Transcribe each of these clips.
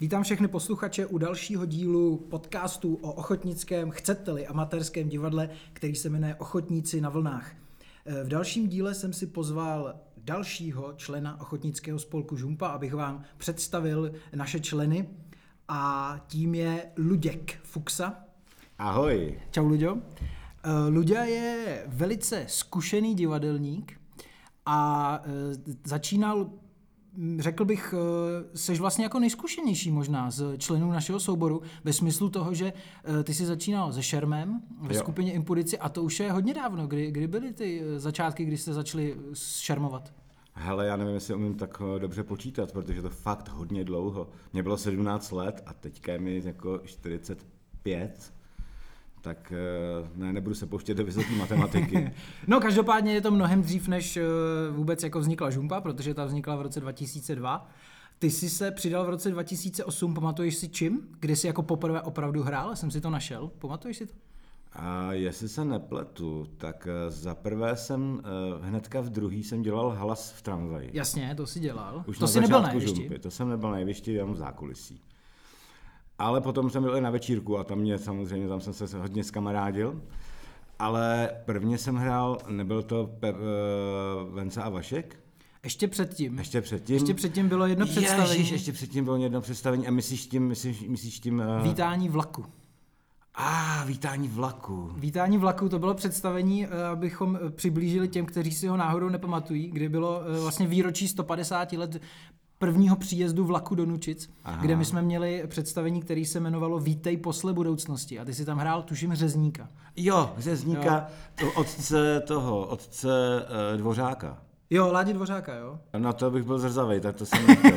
Vítám všechny posluchače u dalšího dílu podcastu o ochotnickém, chcete-li, amatérském divadle, který se jmenuje Ochotníci na vlnách. V dalším díle jsem si pozval dalšího člena ochotnického spolku Žumpa, abych vám představil naše členy a tím je Luděk Fuxa. Ahoj. Čau Luďo. Luďa je velice zkušený divadelník a začínal řekl bych, jsi vlastně jako nejzkušenější možná z členů našeho souboru, ve smyslu toho, že ty jsi začínal se Šermem ve jo. skupině Impudici a to už je hodně dávno. Kdy, kdy byly ty začátky, kdy jste začali šermovat? Hele, já nevím, jestli umím tak dobře počítat, protože to fakt hodně dlouho. Mně bylo 17 let a teďka je mi jako 45 tak ne, nebudu se pouštět do vysoké matematiky. no každopádně je to mnohem dřív, než vůbec jako vznikla Žumpa, protože ta vznikla v roce 2002. Ty jsi se přidal v roce 2008, pamatuješ si čím? Kdy jsi jako poprvé opravdu hrál? Jsem si to našel. Pamatuješ si to? A jestli se nepletu, tak za prvé jsem hnedka v druhý jsem dělal hlas v tramvaji. Jasně, to si dělal. Už to na si nebyl na. To jsem nebyl na jevišti, jenom v zákulisí. Ale potom jsem byl i na večírku a tam mě samozřejmě, tam jsem se hodně skamarádil. Ale prvně jsem hrál, nebyl to Pe- uh, Vence a Vašek? Ještě předtím. Ještě předtím. Ještě předtím bylo jedno představení. Ježiš, ještě předtím bylo jedno představení a myslíš tím, myslíš, myslíš tím... Uh... Vítání vlaku. A ah, vítání vlaku. Vítání vlaku, to bylo představení, abychom přiblížili těm, kteří si ho náhodou nepamatují, kdy bylo vlastně výročí 150 let prvního příjezdu vlaku do Nučic, Aha. kde my jsme měli představení, který se jmenovalo Vítej posle budoucnosti a ty si tam hrál, tuším, Řezníka. Jo, Řezníka, jo. otce toho, otce uh, Dvořáka. Jo, Ládi Dvořáka, jo? No to bych byl zrzavej, tak to jsem nechtěl.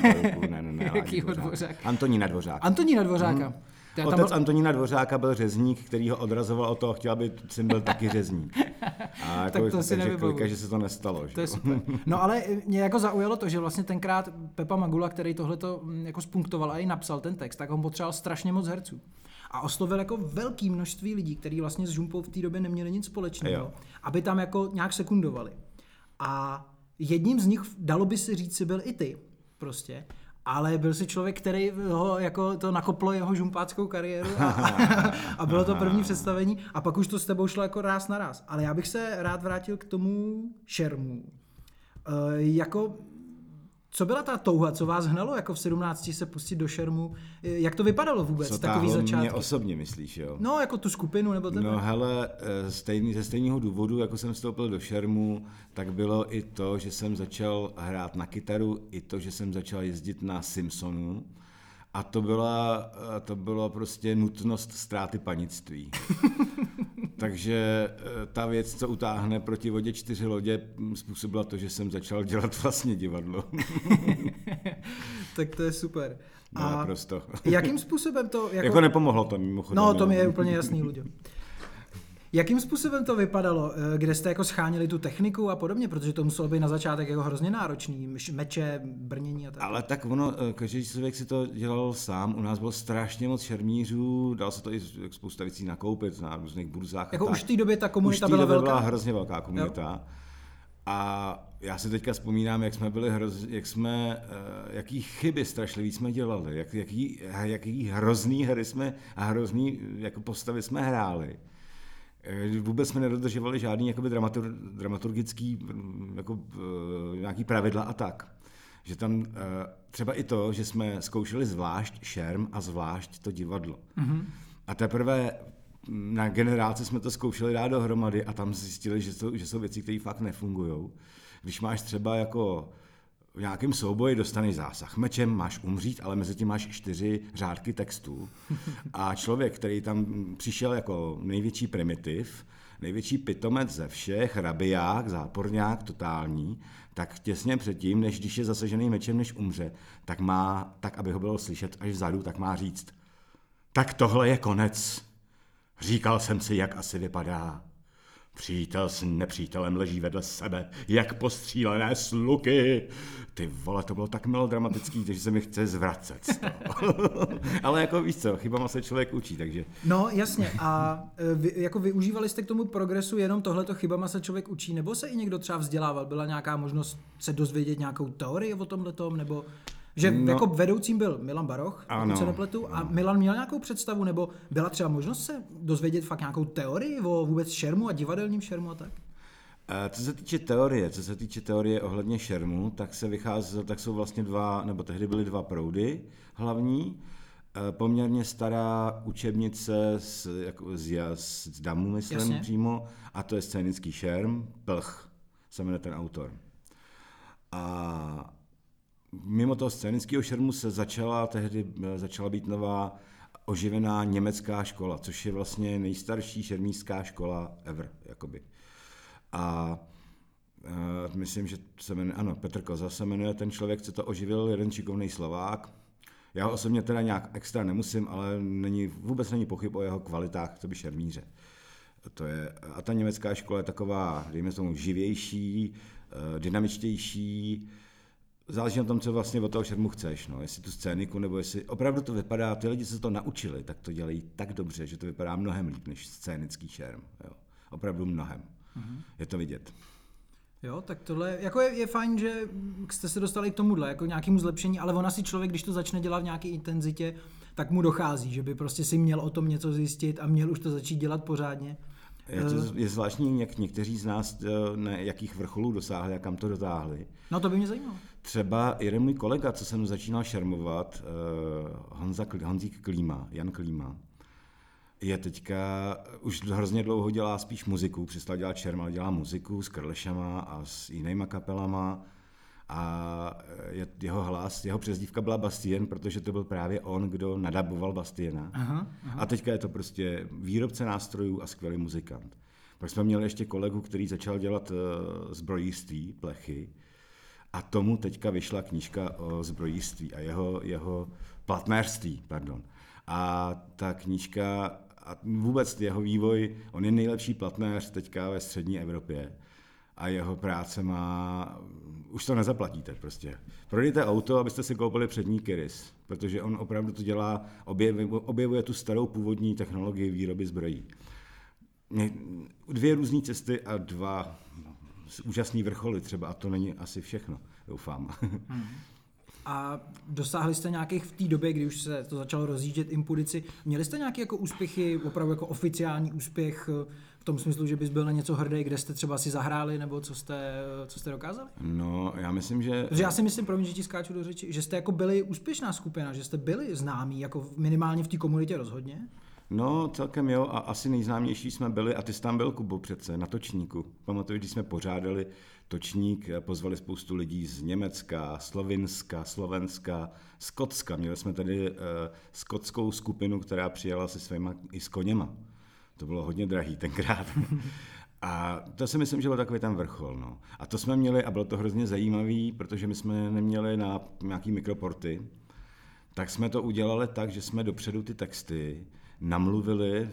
ne, ne, ne, Jakýho Dvořáka? Antonína Dvořáka. Antonína Dvořáka. Hmm. Já Otec byl... Antonína Dvořáka byl řezník, který ho odrazoval o toho, chtěl, aby syn byl taky řezník. A jako, tak to si klika, že se to nestalo. To je super. No ale mě jako zaujalo to, že vlastně tenkrát Pepa Magula, který tohle to jako spunktoval a i napsal ten text, tak on potřeboval strašně moc herců. A oslovil jako velké množství lidí, kteří vlastně s Žumpou v té době neměli nic společného, aby tam jako nějak sekundovali. A jedním z nich, dalo by se říct, si byl i ty prostě ale byl si člověk, který ho, jako to nakoplo jeho žumpáckou kariéru a, a bylo to první představení a pak už to s tebou šlo jako ráz na ráz. Ale já bych se rád vrátil k tomu šermu. E, jako co byla ta touha, co vás hnalo jako v 17 se pustit do šermu? Jak to vypadalo vůbec, co takový začátek? mě osobně myslíš, jo? No, jako tu skupinu nebo ten... No hele, eh, stejný, ze stejného důvodu, jako jsem vstoupil do šermu, tak bylo i to, že jsem začal hrát na kytaru, i to, že jsem začal jezdit na Simpsonu. A to byla, eh, to bylo prostě nutnost ztráty panictví. Takže eh, ta věc, co utáhne proti vodě čtyři lodě, hm, způsobila to, že jsem začal dělat vlastně divadlo. tak to je super. No, A naprosto. jakým způsobem to... Jako, jako nepomohlo to mimochodem. No, to mi je úplně jasný, Luďo. Jakým způsobem to vypadalo? Eh, kde jste jako schánili tu techniku a podobně? Protože to muselo být na začátek jako hrozně náročný. Meče, brnění a tak. Ale tak ono, eh, každý člověk si to dělal sám. U nás bylo strašně moc šermířů, dal se to i spousta věcí nakoupit na různých burzách. Jako už v té době ta komunita už byla velká? byla hrozně velká komunita. Jo. A já si teďka vzpomínám, jak jsme byli hroz, jak jsme, uh, jaký chyby strašlivý jsme dělali, jak, jaký, jaký hrozný hry jsme a hrozný jako postavy jsme hráli. Eh, vůbec jsme nedodržovali žádný jakoby dramatur, dramaturgický jako, uh, nějaký pravidla a tak. Že tam uh, třeba i to, že jsme zkoušeli zvlášť šerm a zvlášť to divadlo. Mm-hmm. A teprve na generaci jsme to zkoušeli dát dohromady a tam zjistili, že jsou, že jsou věci, které fakt nefungují. Když máš třeba jako v nějakém souboji dostaneš zásah mečem, máš umřít, ale mezi tím máš čtyři řádky textů. A člověk, který tam přišel jako největší primitiv, největší pitomec ze všech, rabiják, záporňák, totální, tak těsně předtím, než když je zasažený mečem, než umře, tak má, tak aby ho bylo slyšet až vzadu, tak má říct, tak tohle je konec. Říkal jsem si, jak asi vypadá. Přítel s nepřítelem leží vedle sebe, jak postřílené sluky. Ty vole, to bylo tak melodramatický, že se mi chce zvracet. Ale jako víš co, chybama se člověk učí, takže... No jasně, a e, vy, jako využívali jste k tomu progresu jenom tohleto chybama se člověk učí, nebo se i někdo třeba vzdělával? Byla nějaká možnost se dozvědět nějakou teorii o tomhle tom, nebo... Že no, jako vedoucím byl Milan Baroch, ano, se nepletu, a Milan měl nějakou představu, nebo byla třeba možnost se dozvědět fakt nějakou teorii o vůbec šermu a divadelním šermu a tak? Co se týče teorie, co se týče teorie ohledně šermu, tak se vychází, tak jsou vlastně dva, nebo tehdy byly dva proudy hlavní. Eh, poměrně stará učebnice z, jako z, z Damu, myslím Jasně. přímo, a to je scénický šerm, Plch, se jmenuje ten autor. A mimo toho scénického šermu se začala tehdy eh, začala být nová oživená německá škola, což je vlastně nejstarší šermířská škola ever, jakoby. A uh, myslím, že se jmenuje, ano, Petr Koza se jmenuje ten člověk, co to oživil, jeden šikovný Slovák. Já osobně teda nějak extra nemusím, ale není, vůbec není pochyb o jeho kvalitách, to by šermíře. To je, a ta německá škola je taková, dejme tomu, živější, uh, dynamičtější, záleží na tom, co vlastně od toho šermu chceš. No. Jestli tu scéniku, nebo jestli opravdu to vypadá, ty lidi, co to naučili, tak to dělají tak dobře, že to vypadá mnohem líp než scénický šerm. Jo. Opravdu mnohem. Mm-hmm. Je to vidět. Jo, tak tohle jako je, je fajn, že jste se dostali k tomuhle, jako nějakému zlepšení, ale ona si člověk, když to začne dělat v nějaké intenzitě, tak mu dochází, že by prostě si měl o tom něco zjistit a měl už to začít dělat pořádně. Je, to, eh. je zvláštní, jak někteří z nás eh, na jakých vrcholů dosáhli a kam to dotáhli. No to by mě zajímalo. Třeba jeden můj kolega, co jsem začínal šermovat, eh, Honza, Honzík Klíma, Jan Klíma, je teďka, už hrozně dlouho dělá spíš muziku, přestal dělat šerm, ale dělá muziku s Krlešama a s jinýma kapelama a je, jeho hlas, jeho přezdívka byla Bastien, protože to byl právě on, kdo nadaboval Bastiena. Aha, aha. A teďka je to prostě výrobce nástrojů a skvělý muzikant. Pak jsme měli ještě kolegu, který začal dělat uh, zbrojiství, plechy, a tomu teďka vyšla knížka o zbrojiství a jeho, jeho platnéřství, pardon. A ta knížka a vůbec jeho vývoj, on je nejlepší platnéř teďka ve střední Evropě a jeho práce má, už to nezaplatíte prostě. Prodejte auto, abyste si koupili přední Kiris, protože on opravdu to dělá, objevuje, objevuje tu starou původní technologii výroby zbrojí. Dvě různé cesty a dva úžasný vrcholy třeba, a to není asi všechno, doufám. Hmm. A dosáhli jste nějakých v té době, kdy už se to začalo rozjíždět impudici, měli jste nějaké jako úspěchy, opravdu jako oficiální úspěch v tom smyslu, že bys byl na něco hrdý, kde jste třeba si zahráli, nebo co jste, co jste dokázali? No, já myslím, že... Protože já si myslím, promiň, že ti skáču do řeči, že jste jako byli úspěšná skupina, že jste byli známí, jako minimálně v té komunitě rozhodně. No, celkem jo, a asi nejznámější jsme byli, a ty jsi tam byl, Kubo, přece, na točníku. Pamatuju, když jsme pořádali točník, pozvali spoustu lidí z Německa, Slovinska, Slovenska, Skotska. Měli jsme tady uh, skotskou skupinu, která přijela se svýma i s koněma. To bylo hodně drahý tenkrát. A to si myslím, že byl takový ten vrchol. No. A to jsme měli, a bylo to hrozně zajímavý, protože my jsme neměli na nějaký mikroporty, tak jsme to udělali tak, že jsme dopředu ty texty namluvili,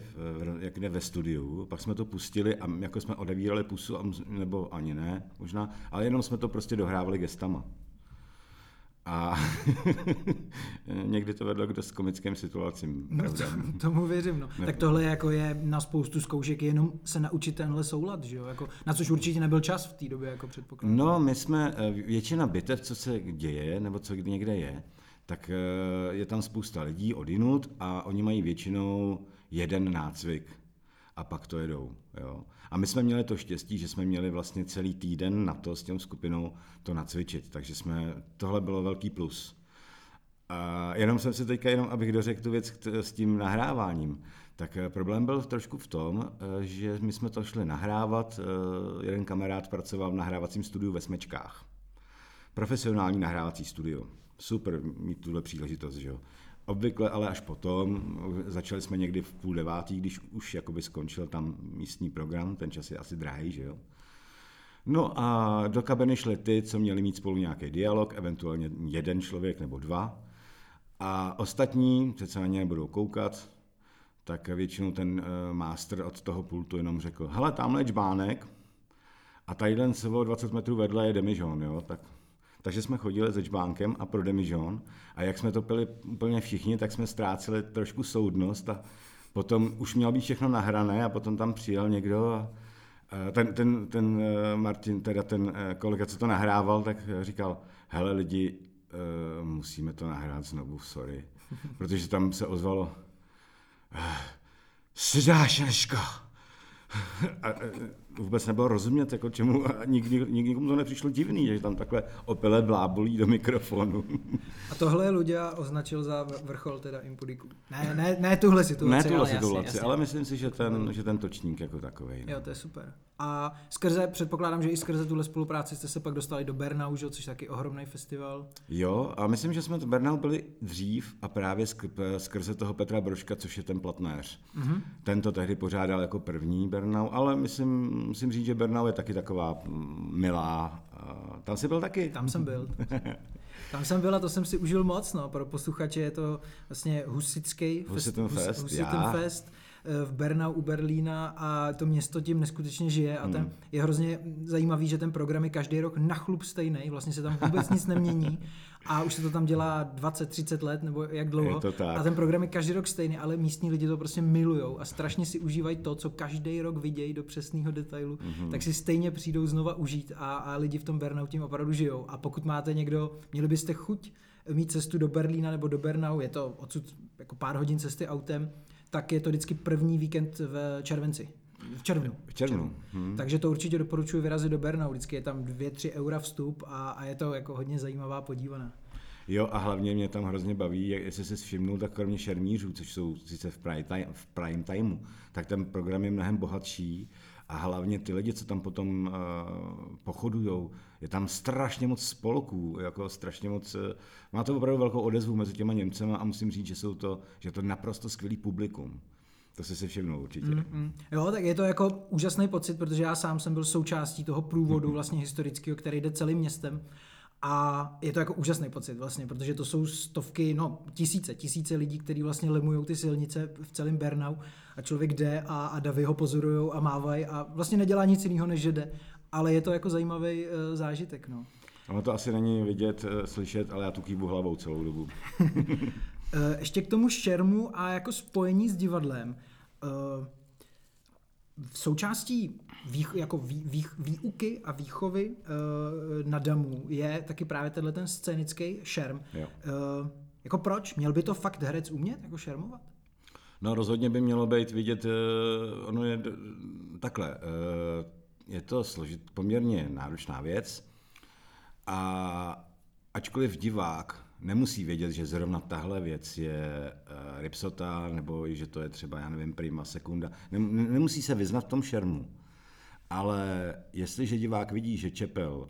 jak jde ve studiu, pak jsme to pustili a jako jsme odevírali pusu, nebo ani ne, možná, ale jenom jsme to prostě dohrávali gestama. A někdy to vedlo k dost komickým situacím. No to, tomu věřím, no. Tak tohle jako je na spoustu zkoušek jenom se naučit tenhle soulad, že jo? Jako, na což určitě nebyl čas v té době, jako předpokládám. No, my jsme, eh, většina bitev, co se děje, nebo co kdy někde je, tak eh, je tam spousta lidí odinut a oni mají většinou jeden nácvik a pak to jedou. Jo. A my jsme měli to štěstí, že jsme měli vlastně celý týden na to s těm skupinou to nacvičit, takže jsme, tohle bylo velký plus. A jenom jsem si teďka, jenom abych dořekl tu věc s tím nahráváním, tak eh, problém byl trošku v tom, eh, že my jsme to šli nahrávat, jeden kamarád pracoval v nahrávacím studiu ve Smečkách. Profesionální nahrávací studio super mít tuhle příležitost, že jo. Obvykle ale až potom, začali jsme někdy v půl devátý, když už jakoby skončil tam místní program, ten čas je asi drahý, že jo. No a do kabiny šli ty, co měli mít spolu nějaký dialog, eventuálně jeden člověk nebo dva. A ostatní, se na ně budou koukat, tak většinou ten uh, master od toho pultu jenom řekl, hele, tamhle je čbánek a tadyhle se 20 metrů vedle je demižon, jo, tak takže jsme chodili se čbánkem a pro demižon a jak jsme to pili úplně všichni, tak jsme ztráceli trošku soudnost a potom už mělo být všechno nahrané a potom tam přijel někdo a ten, ten, ten eh, Martin, teda ten eh, kolega, co to nahrával, tak říkal, hele lidi, uh, musíme to nahrát znovu, sorry. Protože tam se ozvalo, Sidášeško. A, vůbec nebylo rozumět, jako čemu, a nik, nik, nikomu to nepřišlo divný, že tam takhle opile blábolí do mikrofonu. A tohle Ludia označil za vrchol teda Impudiku. Ne, ne, ne tuhle situaci, Ne tuhle ale situaci, jasně, jasně. ale myslím si, že ten, že ten točník jako takový. Jo, to je super. A skrze, předpokládám, že i skrze tuhle spolupráci jste se pak dostali do Bernau, že? což je taky ohromný festival. Jo, a myslím, že jsme v Bernau byli dřív a právě skrze toho Petra Broška, což je ten platnéř. Mm-hmm. Ten to tehdy pořádal jako první Bernau, ale myslím, musím říct, že Bernau je taky taková mm, milá. Tam jsi byl taky? Tam jsem byl. Tam jsem byl a to jsem si užil moc, no. Pro posluchače je to vlastně husický Husiten fest, fest, fest Eh, v Bernau u Berlína a to město tím neskutečně žije a ten, hmm. je hrozně zajímavý, že ten program je každý rok na chlup stejný, vlastně se tam vůbec nic nemění a už se to tam dělá 20-30 let nebo jak dlouho a ten program je každý rok stejný, ale místní lidi to prostě milujou a strašně si užívají to, co každý rok vidějí do přesného detailu, mm-hmm. tak si stejně přijdou znova užít a, a lidi v tom Bernau tím opravdu žijou a pokud máte někdo, měli byste chuť mít cestu do Berlína nebo do Bernau, je to odsud jako pár hodin cesty autem, tak je to vždycky první víkend v červenci. V červnu. V červnu. Hmm. Takže to určitě doporučuji vyrazit do Bernau. Vždycky je tam 2-3 eura vstup a, a je to jako hodně zajímavá podívaná. Jo a hlavně mě tam hrozně baví, jak, jestli se všimnul, tak kromě šermířů, což jsou sice v prime, time, v prime timeu, tak ten program je mnohem bohatší a hlavně ty lidi, co tam potom uh, pochodujou, je tam strašně moc spolků, jako strašně moc, uh, má to opravdu velkou odezvu mezi těma Němcema a musím říct, že jsou to, že to naprosto skvělý publikum. To se si všimnul určitě. Mm-hmm. Jo, tak je to jako úžasný pocit, protože já sám jsem byl součástí toho průvodu mm-hmm. vlastně historického, který jde celým městem a je to jako úžasný pocit vlastně, protože to jsou stovky, no tisíce, tisíce lidí, kteří vlastně lemují ty silnice v celém Bernau a člověk jde a, a davy ho pozorují a mávají a vlastně nedělá nic jiného, než že jde. Ale je to jako zajímavý uh, zážitek, no. Ono to asi není vidět, uh, slyšet, ale já tu kývu hlavou celou dobu. Eh, ještě k tomu šermu a jako spojení s divadlem. V součástí vých, jako vý, vý, výuky a výchovy uh, na damu je taky právě tenhle ten scénický šerm. Jo. Uh, jako proč? Měl by to fakt herec umět, jako šermovat? No rozhodně by mělo být vidět, uh, ono je takhle, uh, je to složit, poměrně náročná věc a ačkoliv divák nemusí vědět, že zrovna tahle věc je uh, ripsota, nebo že to je třeba, já nevím, prima sekunda. Nemusí se vyznat v tom šermu. Ale jestliže divák vidí, že čepel,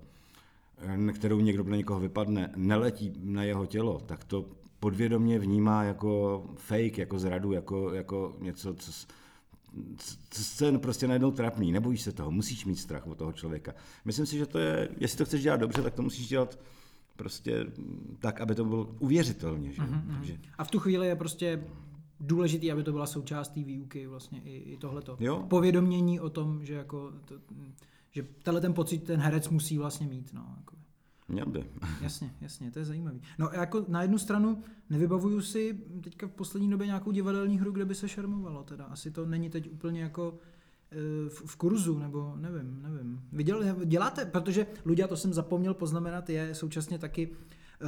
eh, kterou někdo na někoho vypadne, neletí na jeho tělo, tak to podvědomě vnímá jako fake, jako zradu, jako, jako něco, co, co je prostě najednou trapný. Nebojíš se toho, musíš mít strach od toho člověka. Myslím si, že to je, jestli to chceš dělat dobře, tak to musíš dělat prostě tak, aby to bylo uvěřitelně. Že? Mm-hmm. Takže... A v tu chvíli je prostě důležitý, aby to byla součást té výuky, vlastně i, i tohleto. Jo. Povědomění o tom, že jako to, že tenhle ten pocit ten herec musí vlastně mít. No, jako. Měl by. jasně, jasně, to je zajímavý. No jako na jednu stranu nevybavuju si teďka v poslední době nějakou divadelní hru, kde by se šermovalo teda. Asi to není teď úplně jako v, v kurzu, nebo nevím, nevím. Viděl, děláte, protože Ludia, to jsem zapomněl poznamenat, je současně taky e,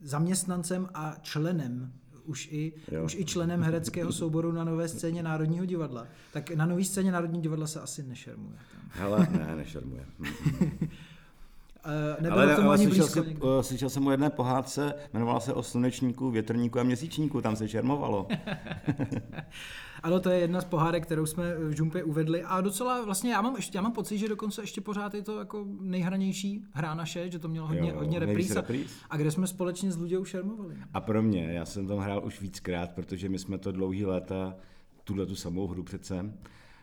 zaměstnancem a členem už i, už i členem hereckého souboru na nové scéně Národního divadla. Tak na nové scéně Národního divadla se asi nešermuje. Hele, ne, nešermuje. Uh, nebylo ale, tomu ale ani slyšel, jsem, uh, slyšel jsem o jedné pohádce, jmenovala se o slunečníku, větrníku a měsíčníku, tam se šermovalo. ano, to je jedna z pohádek, kterou jsme v Žumpě uvedli a docela vlastně já mám, ještě, já mám pocit, že dokonce ještě pořád je to jako nejhranější hra naše, že to mělo hodně, jo, hodně repríz, a, a kde jsme společně s Ludějou šermovali. A pro mě, já jsem tam hrál už víckrát, protože my jsme to dlouhý léta, tuhle tu samou hru přece,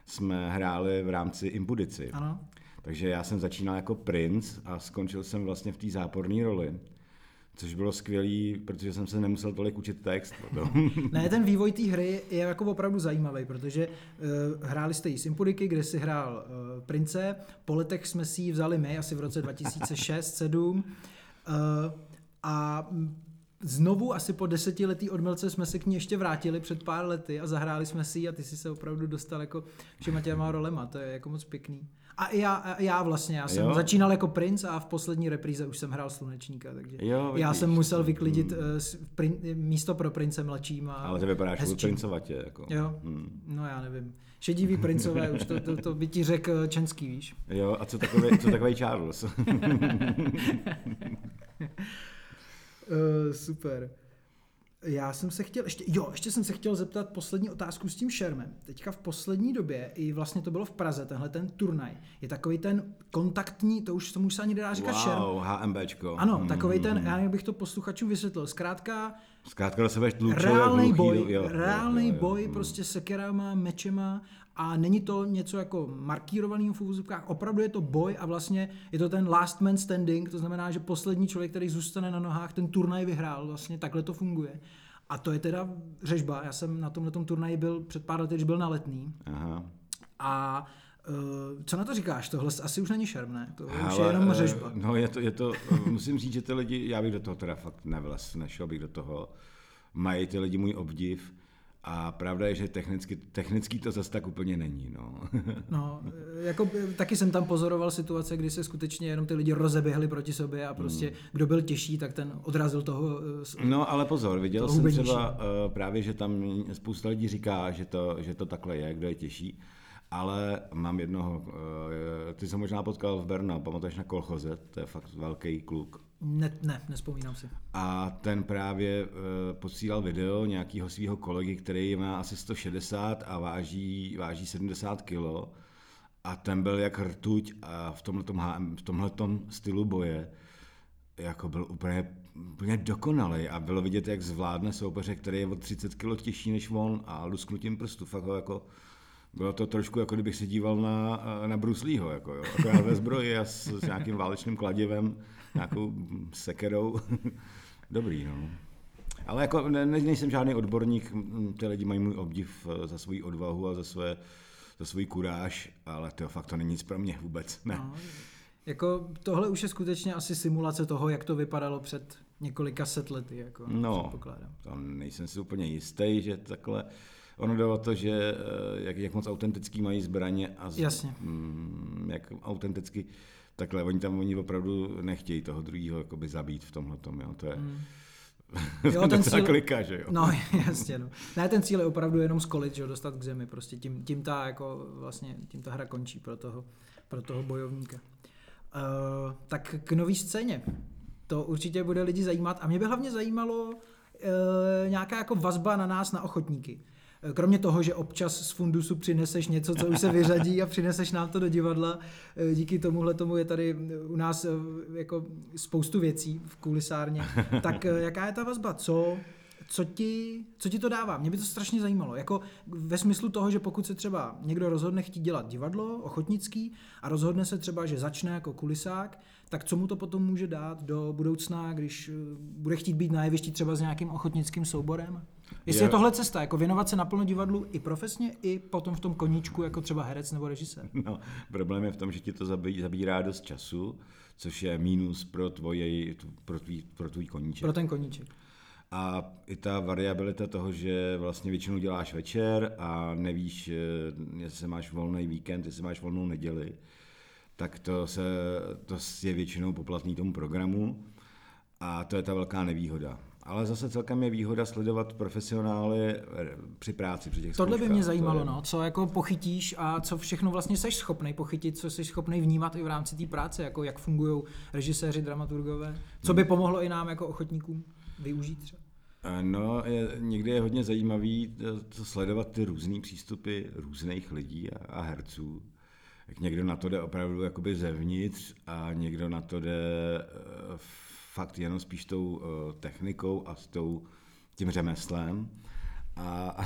jsme hráli v rámci Impudici. Ano. Takže já jsem začínal jako princ a skončil jsem vlastně v té záporné roli. Což bylo skvělý, protože jsem se nemusel tolik učit text. ne, ten vývoj té hry je jako opravdu zajímavý, protože uh, hráli jste ji Sympudiky, kde si hrál uh, prince, po letech jsme si ji vzali my, asi v roce 2006-2007. Uh, eh, a znovu asi po desetiletý odmlce jsme se k ní ještě vrátili před pár lety a zahráli jsme si ji a ty si se opravdu dostal jako všema těma rolema, to je jako moc pěkný. A i já, a já vlastně, já jsem Jo. začínal jako princ a v poslední repríze už jsem hrál slunečníka, takže Jo, já vidíš. jsem musel vyklidit uh, prin, místo pro prince mladším a Ale ty vypadáš hezčím. princovatě. Jako. Jo, Hmm. no já nevím. Šedivý princové, už to, to, to by ti řekl Čenský, víš. jo, a co takový, co takový Charles? Uh, super. Já jsem se chtěl, ještě, jo, ještě jsem se chtěl zeptat poslední otázku s tím šermem. Teďka v poslední době, i vlastně to bylo v Praze, tenhle ten turnaj, je takový ten kontaktní, to už, tomu už se ani nedá říkat šerm. wow, HMBčko. Ano, Hmm, takový ten, já bych to posluchačům vysvětlil. Zkrátka, Zkrátka do sebe jak reálný boj, jo, jo, reálný jo, jo, boj hmm. prostě sekerama, mečema a není to něco jako markírovaný v úvozovkách, opravdu je to boj a vlastně je to ten last man standing, to znamená, že poslední člověk, který zůstane na nohách, ten turnaj vyhrál, vlastně takhle to funguje. A to je teda řežba, já jsem na tomhle turnaji byl před pár lety, když byl na letný Aha. a uh, co na to říkáš? Tohle asi už není šerm, ne? To už je jenom eh, řežba. No je to, je to, musím říct, že ty lidi, já bych do toho teda fakt nevlez, nešel bych do toho. Mají ty lidi můj obdiv a pravda je, že technicky, technický to zase tak úplně není. No. No, jako eh, taky jsem tam pozoroval situace, kdy se skutečně jenom ty lidi rozeběhli proti sobě a prostě Hmm. kdo byl těžší, tak ten odrazil toho. eh, No ale pozor, viděl jsem třeba uh, právě, že tam spousta lidí říká, že to, že to takhle je, kdo je těžší. Ale mám jednoho, uh, ty jsem možná potkal v Berna, pamatuješ na Kolchoze, to je fakt velký kluk. Ne, ne, nespomínám si. A ten právě uh, posílal video nějakého svého kolegy, který má asi 160 a váží, váží 70 kilo. A ten byl jak rtuť a v tomhletom, HM, v stylu boje jako byl úplně, úplně dokonalý a bylo vidět, jak zvládne soupeře, který je o 30 kg těžší než on a lusknutím prstu. Fakt ho jako, bylo to trošku jako kdybych se díval na, na Bruce Leeho, jako jo. Akorát ve zbroji a s, s nějakým válečným kladivem, nějakou sekerou. Dobrý, no. Ale jako ne, ne- nejsem žádný odborník, ty lidi mají můj obdiv eh, za svoji odvahu a za své za svůj kuráž, ale to fakt to není nic pro mě vůbec, ne. No, jako tohle už je skutečně asi simulace toho, jak to vypadalo před několika set lety, jako No, předpokládám. tam nejsem si úplně jistý, že takhle... Ono jde o to, že eh, jak, jak moc autentický mají zbraně a z, Jasně. Mm, jak autenticky takhle, oni tam oni opravdu nechtějí toho druhého jakoby zabít v tomhle tom, jo, to je Mm. jo, ten cíl- klika, že jo. No, jasně, no. Ne, ten cíl je opravdu jenom skolit, že jo, dostat k zemi, prostě tím, tím ta, jako, vlastně, tím ta hra končí pro toho, pro toho bojovníka. Uh, tak k nový scéně. To určitě bude lidi zajímat a mě by hlavně zajímalo uh, nějaká jako vazba na nás, na ochotníky. Eh, Kromě toho, že občas z fundusu přineseš něco, co už se vyřadí a přineseš nám to do divadla, eh, díky tomuhle tomu je tady u nás eh, jako spoustu věcí v kulisárně. Tak eh, jaká je ta vazba? Co, co, ti, co ti to dává? Mě by to strašně zajímalo. Jako ve smyslu toho, že pokud se třeba někdo rozhodne chtít dělat divadlo, ochotnický, a rozhodne se třeba, že začne jako kulisák, tak co mu to potom může dát do budoucna, když eh, bude chtít být na jevišti třeba s nějakým ochotnickým souborem? Jestli je Je- tohle cesta, jako věnovat se naplno divadlu i profesně, i potom v tom koníčku, jako třeba herec nebo režisér. No, problém je v tom, že ti to zabí, zabírá dost času, což je mínus pro, tvoje, pro, tvý, pro tvůj koníček. Pro ten koníček. A i ta variabilita toho, že vlastně většinou děláš večer a nevíš, eh, jestli máš volný víkend, jestli máš volnou neděli, tak to, se, to je většinou poplatný tomu programu a to je ta velká nevýhoda. Ale zase celkem je výhoda sledovat profesionály eh, při práci, při těch Tohle by mě To zajímalo, je- no, co jako pochytíš a co všechno vlastně seš schopný pochytit, co jsi schopný vnímat i v rámci té práce, jako jak fungují režiséři, dramaturgové, co by pomohlo i nám jako ochotníkům využít třeba. Eh, No, je, někdy je hodně zajímavý eh, to sledovat ty různé přístupy různých lidí a, a herců. Jak někdo na to jde opravdu jakoby zevnitř a někdo na to jde eh, fakt jenom spíš tou eh, technikou a s tou, tím řemeslem. A,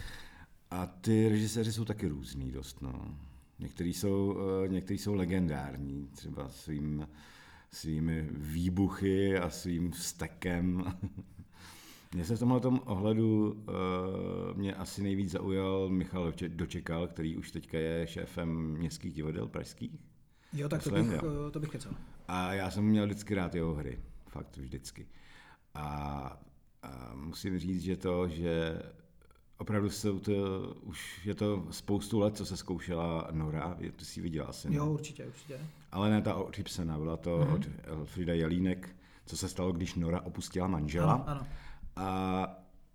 a ty režiséři jsou taky různý dost, no. Někteří jsou, eh, někteří jsou legendární, třeba svým, svými výbuchy a svým vztekem. Mně se v tomhle ohledu uh, mě asi nejvíc zaujal Michal Doče- Dočekal, který už teďka je šéfem městských divadel pražských. Jo, tak to Myslím, bych, jo. eh, to bych kecal. A já jsem měl vždycky rád jeho hry. Fakt vždycky. A, a musím říct, že to, že opravdu jsou to, už je to spoustu let, co se zkoušela Nora, ty jsi viděla asi. Jo, určitě, určitě. Ale ne ta od Ibsena, byla to mm-hmm. od Elfrida Jelínek, co se stalo, když Nora opustila manžela. Ano, ano. A,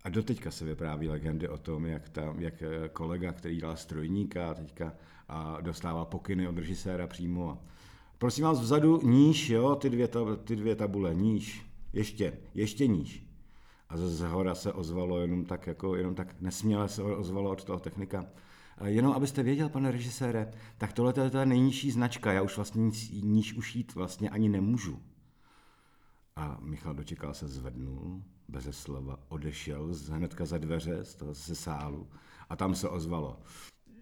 a doteďka se vypráví legendy o tom, jak, tam, jak kolega, který dělal strojníka, teďka a dostával pokyny od režiséra přímo. A prosím vás vzadu níž, jo, ty dvě, ty dvě tabule, níž, ještě, ještě níž. A ze hora se ozvalo jenom tak, jako, jenom tak nesměle se ozvalo od toho technika. Jenom abyste věděl, pane režisére, tak tohle je ta nejnižší značka, já už vlastně nic níž už jít vlastně ani nemůžu. A Michal dočekal se zvednul, beze slova, odešel z hnedka za dveře z toho se sálu a tam se ozvalo.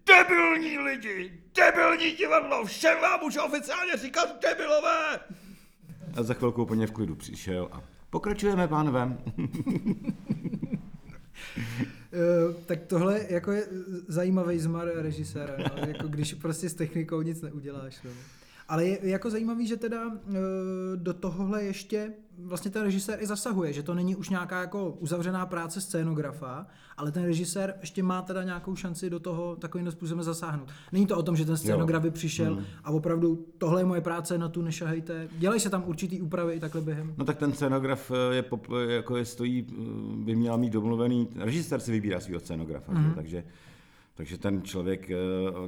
Debilní lidi, debilní divadlo, všem vám už oficiálně říkat debilové! A za chvilku úplně v klidu přišel a pokračujeme, pánové. Uh, tak tohle jako je zajímavý zmar režiséra, no? jako když prostě s technikou nic neuděláš. No. Ale je jako zajímavý, že teda uh, do tohohle ještě vlastně ten režisér i zasahuje, že to není už nějaká jako uzavřená práce scénografa, ale ten režisér ještě má teda nějakou šanci do toho takovým způsobem zasáhnout. Není to o tom, že ten scénograf by přišel hmm. a opravdu tohle je moje práce, na tu nešahejte. Dělají se tam určitý úpravy i takhle během. No tak ten scénograf eh, je, pop, jako je stojí, eh, by měl mít domluvený, režisér si vybírá svého scénografa, hmm. takže, takže ten člověk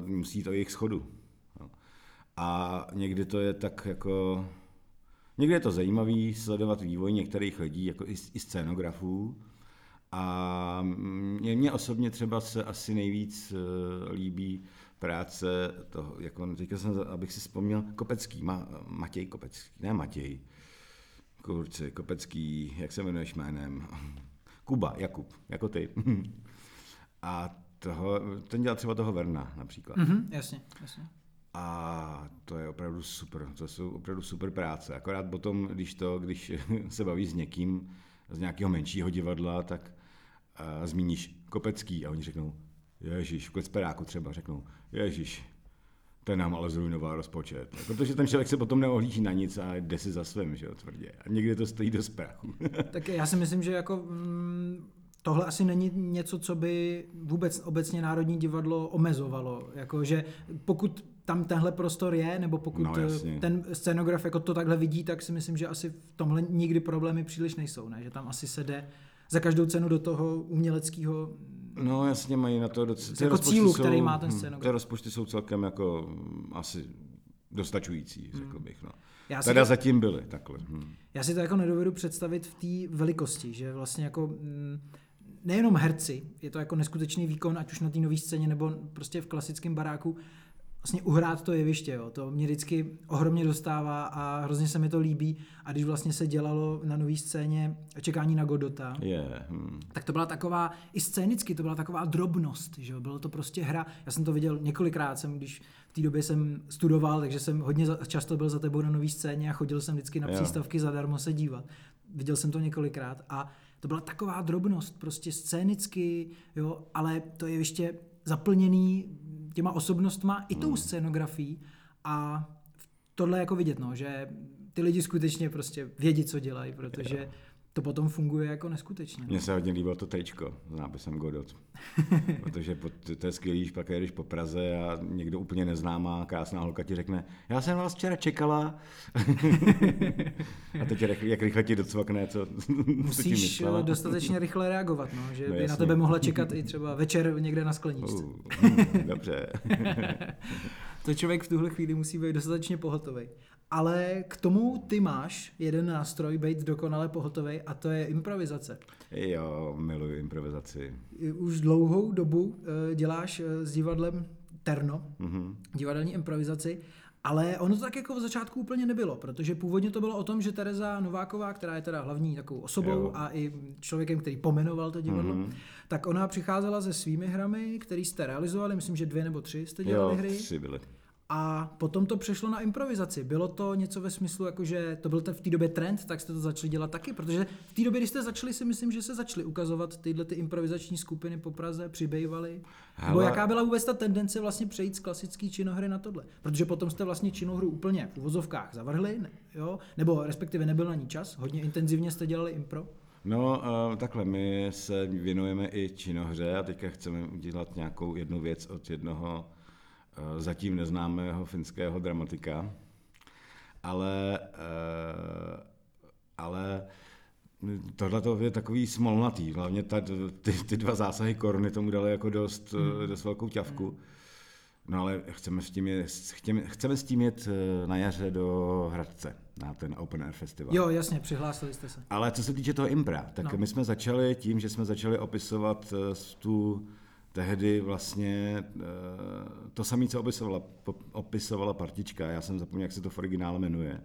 musí jít o jejich schodu. A někdy to je tak jako Někdy je to zajímavý sledovat vývoj některých lidí, jako i, i scénografů. A mě osobně třeba se asi nejvíc uh, líbí práce toho, jako teďka jsem, abych si vzpomněl, Kopecký, Ma, Matěj Kopecký, ne Matěj, kurci, Kopecký, jak se jmenuješ jménem? Kuba, Jakub, jako ty. A toho, ten dělal třeba toho Verna například. Mm-hmm, jasně, jasně. A to je opravdu super, to jsou opravdu super práce. Akorát potom, když to, když se baví s někým z nějakého menšího divadla, tak uh, zmíníš Kopecký a oni řeknou, Ježíš, v Klecperáku třeba řeknou, Ježíš, ten nám ale zrujnoval rozpočet. Protože ten člověk se potom neohlíží na nic a jde si za svým, že jo, tvrdě. A někdy to stojí do prachu. tak já si myslím, že jako mm, tohle asi není něco, co by vůbec obecně Národní divadlo omezovalo. Jako, že pokud tam tenhle prostor je, nebo pokud no, ten scénograf jako to takhle vidí, tak si myslím, že asi v tomhle nikdy problémy příliš nejsou, ne? že tam asi se jde za každou cenu do toho uměleckého No jasně mají na to docela... Jako cílu, jsou, který má ten hm, scénograf. Ty rozpočty jsou celkem jako hm, asi dostačující, hmm. řekl bych. No. Já teda to, zatím byly takhle. Hmm. Já si to jako nedovedu představit v té velikosti, že vlastně jako... Nejenom herci, je to jako neskutečný výkon, ať už na té nové scéně nebo prostě v klasickém baráku, vlastně uhrát to jeviště, jo. to mě vždycky ohromně dostává a hrozně se mi to líbí a když vlastně se dělalo na nové scéně čekání na Godota, yeah. hmm. tak to byla taková, i scénicky to byla taková drobnost, že jo? bylo to prostě hra, já jsem to viděl několikrát, jsem, když v té době jsem studoval, takže jsem hodně často byl za tebou na nové scéně a chodil jsem vždycky na yeah. přístavky zadarmo se dívat. Viděl jsem to několikrát a to byla taková drobnost, prostě scénicky, jo, ale to je ještě zaplněný těma osobnostma i tou hmm. scénografií a tohle jako vidět, no, že ty lidi skutečně prostě vědí, co dělají, protože to potom funguje jako neskutečně. Mně no. se hodně líbilo to tečko s nápisem Godot. Protože to je skvělý, když pak jedeš po Praze a někdo úplně neznámá, krásná holka ti řekne, já jsem vás včera čekala. a teď jak rychle ti docvakne, co, Musíš co dostatečně rychle reagovat, no, že no, by jasně. na tebe mohla čekat i třeba večer někde na skleničce. Uh, dobře. to člověk v tuhle chvíli musí být dostatečně pohotový ale k tomu ty máš jeden nástroj, být dokonale pohotový, a to je improvizace. Jo, miluji improvizaci. Už dlouhou dobu eh, děláš eh, s divadlem Terno, mm-hmm. divadelní improvizaci, ale ono to tak jako v začátku úplně nebylo, protože původně to bylo o tom, že Tereza Nováková, která je teda hlavní takovou osobou jo. a i člověkem, který pomenoval to divadlo, mm-hmm. tak ona přicházela se svými hrami, které jste realizovali, myslím, že dvě nebo tři jste dělali jo, hry. tři byly A potom to přešlo na improvizaci. Bylo to něco ve smyslu, jako že to byl ten v té době trend, tak jste to začali dělat taky, protože v té době, když jste začali, si myslím, že se začaly ukazovat tyhle ty improvizační skupiny po Praze, přibývaly. Nebo jaká byla vůbec ta tendence vlastně přejít z klasické činohry na tohle? Protože potom jste vlastně činohru úplně v uvozovkách zavrhli, ne, jo? nebo respektive nebyl na ní čas, hodně intenzivně jste dělali impro. No, uh, takhle, my se věnujeme i činohře a teďka chceme udělat nějakou jednu věc od jednoho zatím neznámého finského dramatika, ale, uh, ale tohle je takový smolnatý, hlavně ta, ty, ty dva zásahy koruny tomu dali jako dost, hmm. dost velkou ťavku. Hmm. No ale chceme s tím, jet, chceme, chceme s tím jet na jaře do Hradce na ten Open Air Festival. Jo, jasně, přihlásili jste se. Ale co se týče toho impra, tak no. my jsme začali tím, že jsme začali opisovat tu tehdy vlastně uh, to samé, co opisovala, opisovala partička. Já jsem zapomněl, jak se to v originále jmenuje.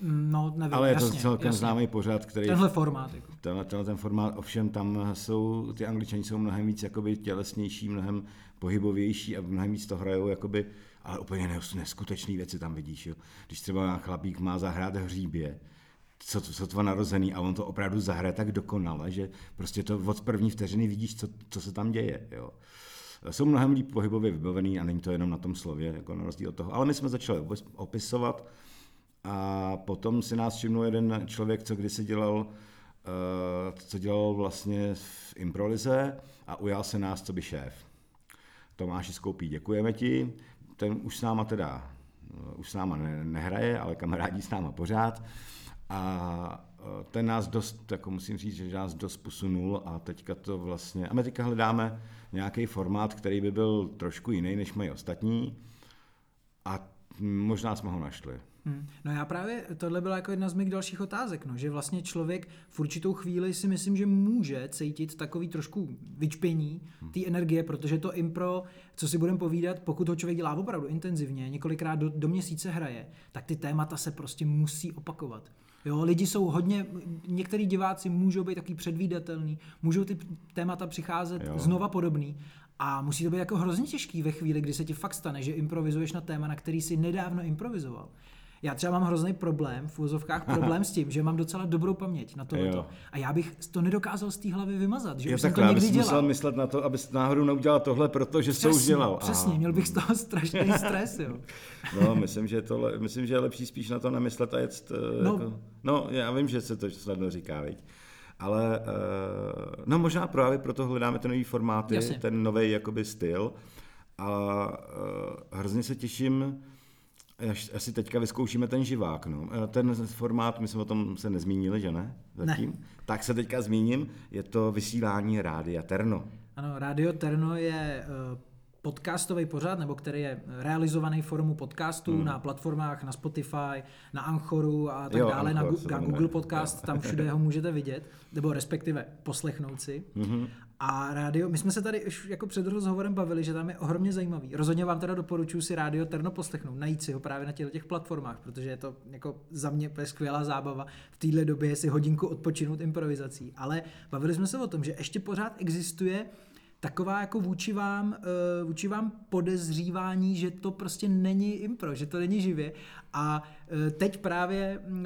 No, nevím, Ale je to jasně, celkem jasně. známý pořad, který... Tenhle formát. Jako. Tenhle, tenhle ten formát, ovšem tam jsou, ty angličani jsou mnohem víc jakoby tělesnější, mnohem pohybovější a mnohem víc to hrajou jakoby ale úplně neskutečné věci tam vidíš. Jo. Když třeba chlapík má zahrát hříbě, co, to narozený a on to opravdu zahraje tak dokonale, že prostě to od první vteřiny vidíš, co, co se tam děje. Jo. Jsou mnohem líp pohybově vybavený a není to jenom na tom slově, jako na rozdíl od toho. Ale my jsme začali opisovat a potom si nás všimnul jeden člověk, co kdysi dělal, uh, co dělal vlastně v improlize a ujal se nás, co by šéf. Tomáši Skoupí, děkujeme ti ten už s náma teda, už s náma ne, nehraje, ale kamarádi s náma pořád. A e, ten nás dost, jako musím říct, že nás dost posunul a teďka to vlastně, a my teďka hledáme nějaký formát, který by byl trošku jiný, než mají ostatní a možná jsme ho našli. Hmm. No já právě, tohle byla jako jedna z mých dalších otázek, no, že vlastně člověk v určitou chvíli si myslím, že může cítit takový trošku vyčpění hmm. té energie, protože to impro, co si budeme povídat, pokud ho člověk dělá opravdu intenzivně, několikrát do, do měsíce hraje, tak ty témata se prostě musí opakovat. Jo, lidi jsou hodně, některý diváci můžou být takový předvídatelný, můžou ty témata přicházet jo. znova podobný a musí to být jako hrozně těžký ve chvíli, kdy se ti fakt stane, že improvizuješ na téma, na který si nedávno improvizoval. Já třeba mám hrozný problém, v úzovkách problém s tím, že mám docela dobrou paměť na tohleto. A já bych to nedokázal z té hlavy vymazat, že jo, už jsem to někdy dělal. musel myslet na to, abys náhodou neudělal tohle, protože přesně, to už dělal. Přesně, Aha. měl bych z toho strašný stres, jo. No, myslím, že, tohle, myslím, že je lepší spíš na to nemyslet a jet... Eh, no, jako, no já vím, že se to snadno říká, viď? ale uh, no možná právě proto hledáme ten nový formáty, Jasně. ten nový jakoby styl a uh, hrozně se těším, až, asi teďka vyzkoušíme ten živák. No. Eh, ten formát, my jsme o tom se nezmínili, že ne? Zatím. Ne. Tak se teďka zmíním, je to vysílání Rádia Terno. Ano, Rádio Terno je uh, podcastový pořad, nebo který je realizovaný formou podcastů hmm. na platformách, na Spotify, na Anchoru a tak jo, dále, Anchor, na, na Google Podcast, tam všude ho můžete vidět, nebo respektive poslechnout si. Hmm. A rádio, my jsme se tady už jako před rozhovorem bavili, že tam je ohromně zajímavý. Rozhodně vám teda doporučuji si rádio Terno poslechnout, najít si ho právě na těch, těch platformách, protože je to jako za mě skvělá zábava v téhle době si hodinku odpočinout improvizací. Ale bavili jsme se o tom, že ještě pořád existuje taková jako vůči vám, eh, vůči vám podezřívání, že to prostě není impro, že to není živě. A eh, teď právě eh,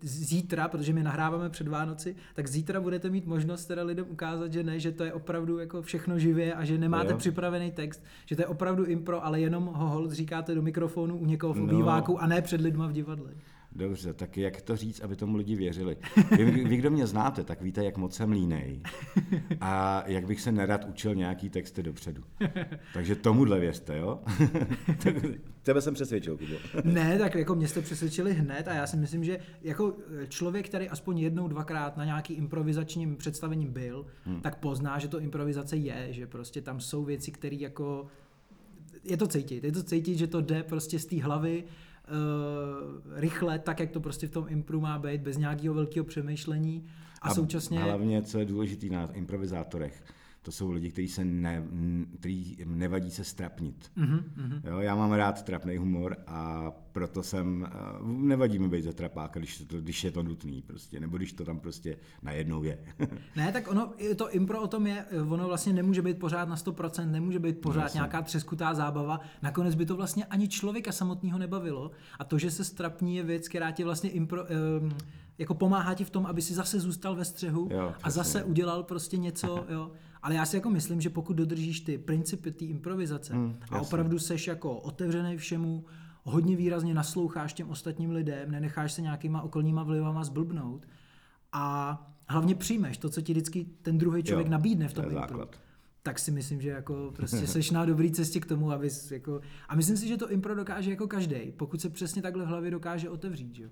zítra, protože my nahráváme před Vánoci, tak zítra budete mít možnost teda lidem ukázat, že ne, že to je opravdu jako všechno živě a že nemáte no připravený text, že to je opravdu impro, ale jenom ho hold říkáte do mikrofonu u někoho v no. obýváku no. a ne před lidma v divadle. Dobře, tak jak to říct, aby tomu lidi věřili? Vy, vy, kdo mě znáte, tak víte, jak moc jsem línej. A jak bych se nerad učil nějaký texty dopředu. Takže tomuhle věřte, jo? Tebe jsem přesvědčil, Kubo. ne, tak jako mě jste přesvědčili hned a já si myslím, že jako člověk, který aspoň jednou, dvakrát na nějaký improvizačním představení byl, hmm. tak pozná, že to improvizace je, že prostě tam jsou věci, které jako je to cítit, je to cítit, že to jde prostě z té hlavy, uh, rychle, tak jak to prostě v tom impru má být, bez nějakého velkého přemýšlení. A, a současně... Hlavně, co je důležité na improvizátorech, to jsou lidi, kteří se ne, který nevadí se strapnit. Mm-hmm. Jo, já mám rád trapný humor a proto jsem, eh, nevadí mi být za trapáka, když, to, když je to nutný prostě, nebo když to tam prostě najednou je. ne, tak ono, to impro o tom je, ono vlastně nemůže být pořád na 100%, nemůže být pořád no, nějaká třeskutá zábava, nakonec by to vlastně ani člověka samotného nebavilo a to, že se strapní je věc, která tě vlastně impro, um, jako pomáhá ti v tom, aby si zase zůstal ve střehu jo, a zase udělal prostě něco, jo. Ale já si jako myslím, že pokud dodržíš ty principy té improvizace hmm, a opravdu seš jako otevřený všemu, hodně výrazně nasloucháš těm ostatním lidem, nenecháš se nějakýma okolníma vlivama zblbnout a hlavně přijmeš to, co ti vždycky ten druhý člověk jo, nabídne v tom to impro. Tak si myslím, že jako prostě seš na dobré cestě k tomu, aby jako... A myslím si, že to impro dokáže jako každý, pokud se přesně takhle v hlavě dokáže otevřít, že jo.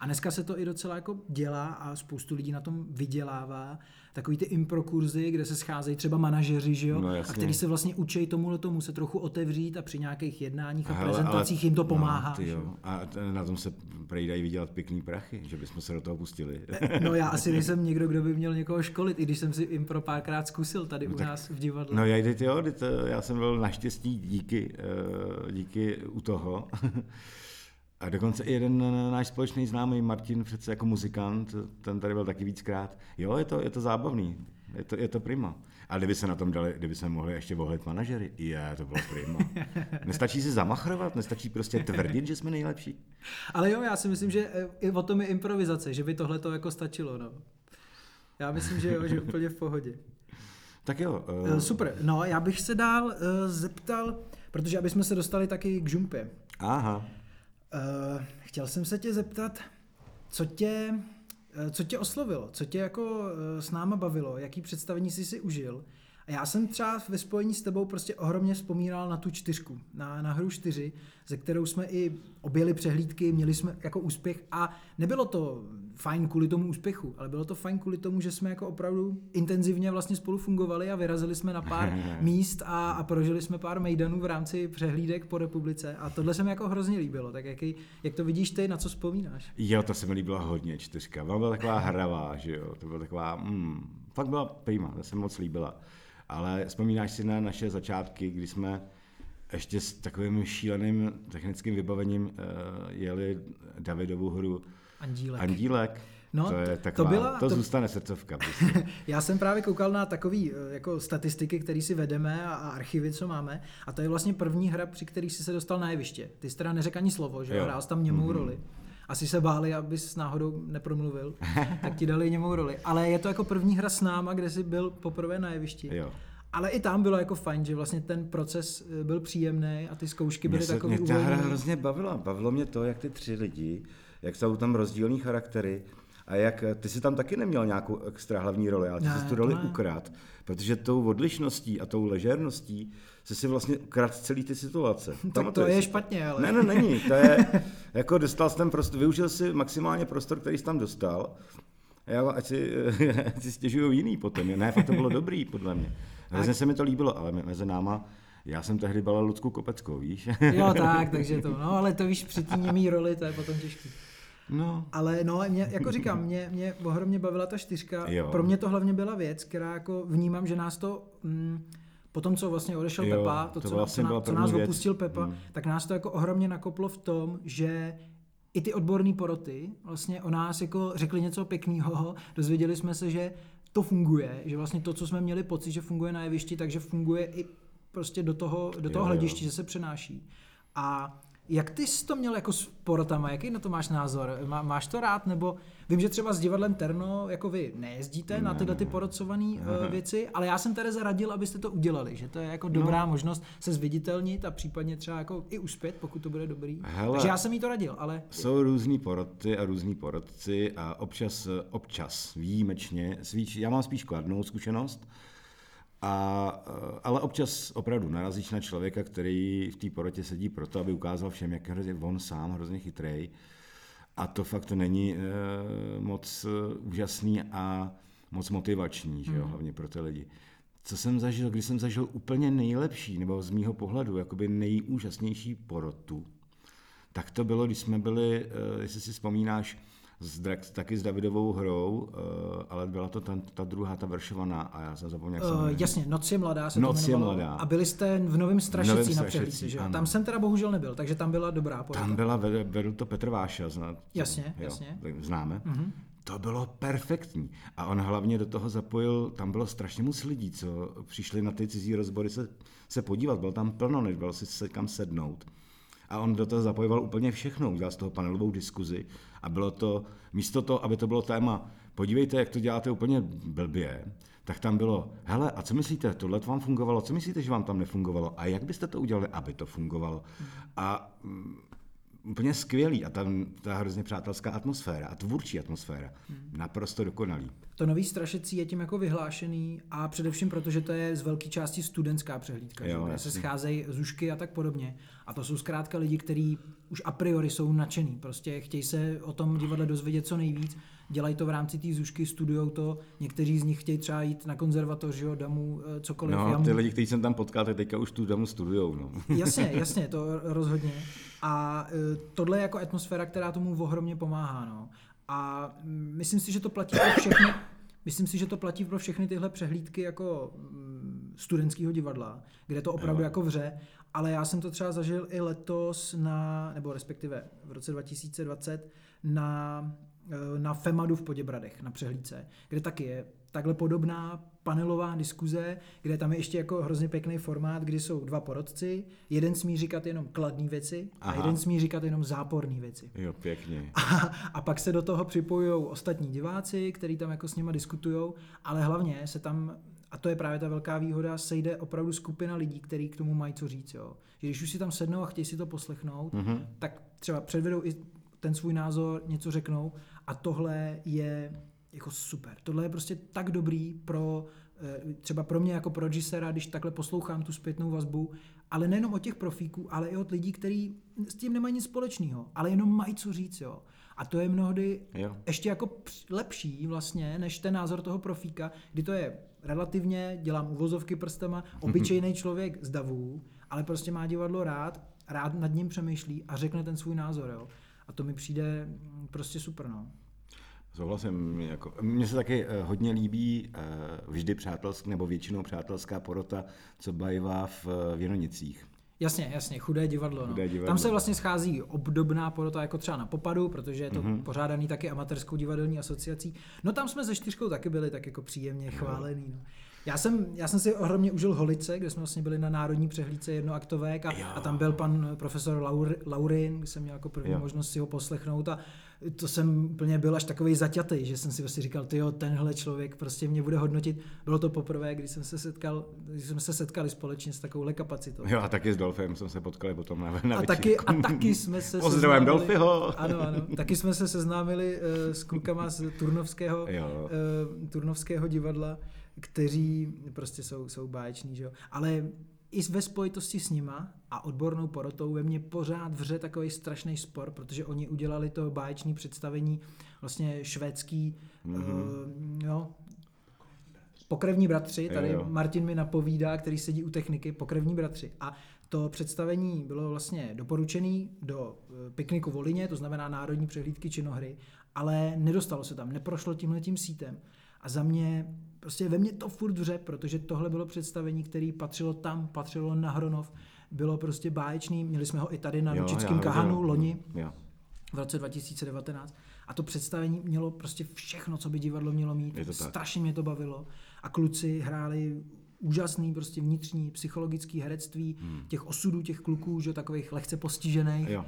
A dneska se to i docela jako dělá a spoustu lidí na tom vydělává. Takový ty impro kurzy, kde se scházejí třeba manažeři, že jo? No, a který se vlastně učí tomu tomu se trochu otevřít a při nějakých jednáních a Hele, prezentacích ale, jim to pomáhá. No, jo. A na tom se prejdají vydělat pěkný prachy, že bychom se do toho pustili. No já asi nejsem někdo, kdo by měl někoho školit, i když jsem si impro párkrát zkusil tady no, u tak, nás v divadle. No já, jo, já jsem byl naštěstí díky, eh, díky u toho. A dokonce i jeden náš společný známý Martin, přece jako muzikant, ten tady byl taky víckrát. Jo, je to, je to zábavný, je to, je to prima. A kdyby se na tom dali, kdyby se mohli ještě vohlit manažery, je, to bylo prima. Nestačí si zamachrovat, nestačí prostě tvrdit, že jsme nejlepší. Ale jo, já si myslím, že eh, i o tom je improvizace, že by tohle to jako stačilo. No. Já myslím, že jo, že úplně v pohodě. Tak jo. Uh... Super. No, já bych se dál uh, zeptal, protože aby jsme se dostali taky k žumpě. Aha. Uh, chtěl jsem se tě zeptat, co tě, uh, co tě oslovilo, co tě jako uh, s náma bavilo, jaký představení jsi si užil. A já jsem třeba ve spojení s tebou prostě ohromně vzpomínal na tu čtyřku, na, na hru čtyři, ze kterou jsme i objeli přehlídky, měli jsme jako úspěch a nebylo to fajn kvůli tomu úspěchu, ale bylo to fajn kvůli tomu, že jsme jako opravdu intenzivně vlastně spolu fungovali a vyrazili jsme na pár míst a, a prožili jsme pár mejdanů v rámci přehlídek po republice a tohle se mi jako hrozně líbilo. Tak jaký, jak to vidíš ty, na co vzpomínáš? Jo, to se mi líbila hodně čtyřka. Ona byla taková hravá, že jo, to byla taková, mm, fakt byla prima, to se moc líbila. Ale vzpomínáš si na naše začátky, kdy jsme ještě s takovým šíleným technickým vybavením uh, jeli Davidovu hru Andílek. Andílek. No, to, je taková, to, byla, to, to zůstane srdcovka. Prostě. Já jsem právě koukal na takové eh, jako statistiky, které si vedeme a, a archivy, co máme. A to je vlastně první hra, při který si se dostal na jeviště. Ty jsi teda neřekl ani slovo, že jo? hrál jsi tam němou mm-hmm. roli. Asi se báli, abys náhodou nepromluvil, tak ti dali němou roli. Ale je to jako první hra s náma, kde jsi byl poprvé na jevišti. Jo. Ale i tam bylo jako fajn, že vlastně ten proces eh, byl příjemný a ty zkoušky byly takové Mě ta hra hrozně bavila. Bavilo mě to, jak ty tři lidi, jak jsou tam rozdílní charaktery a jak ty si tam taky neměl nějakou extra hlavní roli, ale ty ne, jsi tu roli ukrát, protože tou odlišností a tou ležerností se si vlastně krát celý ty situace. tak to je špatně, ale... Ne, ne, není. To je, jako dostal jsem prostor, využil si maximálně prostor, který jsi tam dostal, já, ať si, ať si stěžují jiný potom. Ne, fakt to bylo dobrý, podle mě. Hrozně se mi to líbilo, ale mezi náma já jsem tehdy balil Lucku Kopeckou, víš? Jo, tak, takže to, no, ale to víš, při té němý roli, to je potom těžké. No. Ale no, mě, jako říkám, mě, mě ohromně bavila ta čtyřka. Jo. Pro mě to hlavně byla věc, která jako vnímám, že nás to... Mm, po tom, co vlastně odešel jo, Pepa, to, to co, vlastně co, co nás věc. opustil Pepa, mm. tak nás to jako ohromně nakoplo v tom, že i ty odborné poroty vlastně o nás jako řekli něco pěkného, dozvěděli jsme se, že to funguje, že vlastně to, co jsme měli pocit, že funguje na jevišti, takže funguje i prostě do toho, do toho jo, hlediště, jo. že se přenáší. A jak ty jsi to měl jako s porotama, jaký na to máš názor? Má, máš to rád, nebo vím, že třeba s divadlem Terno, jako vy nejezdíte ne, na tyhle ty porocované uh, věci, ale já jsem Tereze radil, abyste to udělali, že to je jako dobrá no. možnost se zviditelnit a případně třeba jako i uspět, pokud to bude dobrý. Hele, Takže já jsem jí to radil, ale... Jsou různý poroty a různí porotci a občas, občas výjimečně, svíč, já mám spíš kladnou zkušenost, a, eh, ale občas opravdu narazíš na člověka, který v té porotě sedí proto, aby ukázal všem, jak je on sám hrozně chytrý. A to fakt není e, moc eh, úžasný a moc motivační, že jo, mm. hlavně pro ty lidi. Co jsem zažil, když jsem zažil úplně nejlepší, nebo z mýho pohledu, jakoby nejúžasnější porotu, tak to bylo, když jsme byli, e, jestli si vzpomínáš, s Drax, taky s Davidovou hrou, uh, ale byla to ten, ta druhá, ta veršovaná a já jsem zapomněl, jak Uh, jasně, Noc je mladá se Noc to je mladá. A byli jste v Novém Strašicí Novém na Strašicí, přehlídce, že jo? ano. Tam jsem teda bohužel nebyl, takže tam byla dobrá porota. Tam byla, vedl, to Petr Váša, zná, Jasně, jasně. tak Známe. Mhm. To bylo perfektní. A on hlavně do toho zapojil, tam bylo strašně moc lidí, co přišli na ty cizí rozbory se, se podívat. Bylo tam plno, než bylo si se kam sednout. A on do toho zapojoval úplně všechno. Udělal z toho panelovou diskuzi a bylo to, místo toho, aby to bylo téma, podívejte, jak to děláte úplně blbě, tak tam bylo, hele, a co myslíte, tohle vám fungovalo, co myslíte, že vám tam nefungovalo a jak byste to udělali, aby to fungovalo. A mm, úplně skvělý a tam ta hrozně přátelská atmosféra a tvůrčí atmosféra. Naprosto dokonalý. To nový Strašecí je tím jako vyhlášený a především proto, že to je z velké části studentská přehlídka, Jo, že? kde se scházejí zušky a tak podobně. A to jsou zkrátka lidi, kteří už a priori jsou nadšený, prostě chtějí se o tom divadle dozvědět co nejvíc, dělají to v rámci té zušky, studujou to, někteří z nich chtějí třeba jít na konzervatoř, jo, damu, eh, cokoliv. No, jamu. ty lidi, kteří jsem tam potkal, tak teďka už tu damu studujou. No. Jasně, jasně, to rozhodně. A e, tohle je jako atmosféra, která tomu ohromně pomáhá. No. A myslím si, že to platí pro všechny, myslím si, že to platí pro všechny tyhle přehlídky jako mm, studentského divadla, kde to opravdu Jo. jako vře, ale já jsem to třeba zažil i letos na, nebo respektive v roce 2020 na, e, na FEMADu v Poděbradech, na přehlídce, kde taky je takhle podobná panelová diskuze, kde tam je ještě jako hrozně pěkný formát, kdy jsou dva porodci, jeden smí říkat jenom kladné věci a Aha. jeden smí říkat jenom záporné věci. Jo, pěkně. A, a pak se do toho připojují ostatní diváci, kteří tam jako s nima diskutují, ale hlavně se tam, a to je právě ta velká výhoda, sejde opravdu skupina lidí, kteří k tomu mají co říct. Jo. Že když už si tam sednou a chtějí si to poslechnout, Mhm. tak třeba předvedou i ten svůj názor, něco řeknou a tohle je jako super. Tohle je prostě tak dobrý pro eh, třeba pro mě jako pro režisera, když takhle poslouchám tu zpětnou vazbu, ale nejenom od těch profíků, ale i od lidí, kteří s tím nemají nic společného, ale jenom mají co říct. Jo. A to je mnohdy Jo. ještě jako lepší vlastně, než ten názor toho profíka, kdy to je relativně, dělám uvozovky prstama, obyčejný člověk z davů, ale prostě má divadlo rád, rád nad ním přemýšlí a řekne ten svůj názor. Jo. A to mi přijde mm, prostě super. No. Souhlasím. Jako, mně se taky eh, hodně líbí eh, vždy přátelská, nebo většinou přátelská porota, co bajvá v eh, Věnonicích. Jasně, jasně, chudé divadlo. No. Chudé divadlo. Tam se vlastně schází obdobná porota jako třeba na Popadu, protože je to Mhm. mm-hmm. pořádaný taky amatérskou divadelní asociací. No tam jsme se čtyřkou taky byli tak jako příjemně chválený. No. Já jsem, já jsem si ohromně užil Holice, kde jsme vlastně byli na národní přehlídce jednoaktovek a, Jo. a tam byl pan profesor Laur, Laurin, kde jsem měl jako první Jo. možnost si ho poslechnout a to jsem úplně byl až takový zaťatý, že jsem si prostě říkal, ty tenhle člověk prostě mě bude hodnotit. Bylo to poprvé, když jsem se setkal, když jsme se setkali společně s takovouhle kapacitou. Jo, a taky s Dolfem jsme se potkali potom na, na A taky, a taky jsme se Pozdravím seznámili- Dolphyho. Ano, ano. Taky jsme se seznámili uh, s klukama z Turnovského, Jo. uh, Turnovského divadla, kteří prostě jsou, jsou báječní, že jo. Ale i ve spojitosti s nima a odbornou porotou ve mně pořád vře takový strašný spor, protože oni udělali to báječné představení vlastně švédský, mm-hmm. uh, jo, Pokrevní bratři, tady Jo, jo. Martin mi napovídá, který sedí u techniky, pokrevní bratři. A to představení bylo vlastně doporučený do eh, pikniku v Volině, to znamená národní přehlídky činohry, ale nedostalo se tam, neprošlo tímhle tím sítem. A za mě, prostě ve mně to furt vře, protože tohle bylo představení, které patřilo tam, patřilo na Hronov, bylo prostě báječný, měli jsme ho i tady na Jo, Lučickém já Kahanu rozumím. loni Jo. v roce 2019. A to představení mělo prostě všechno, co by divadlo mělo mít. Strašně mě to bavilo. A kluci hráli úžasný prostě vnitřní psychologický herectví hmm. těch osudů těch kluků, že takových lehce postižených Jo.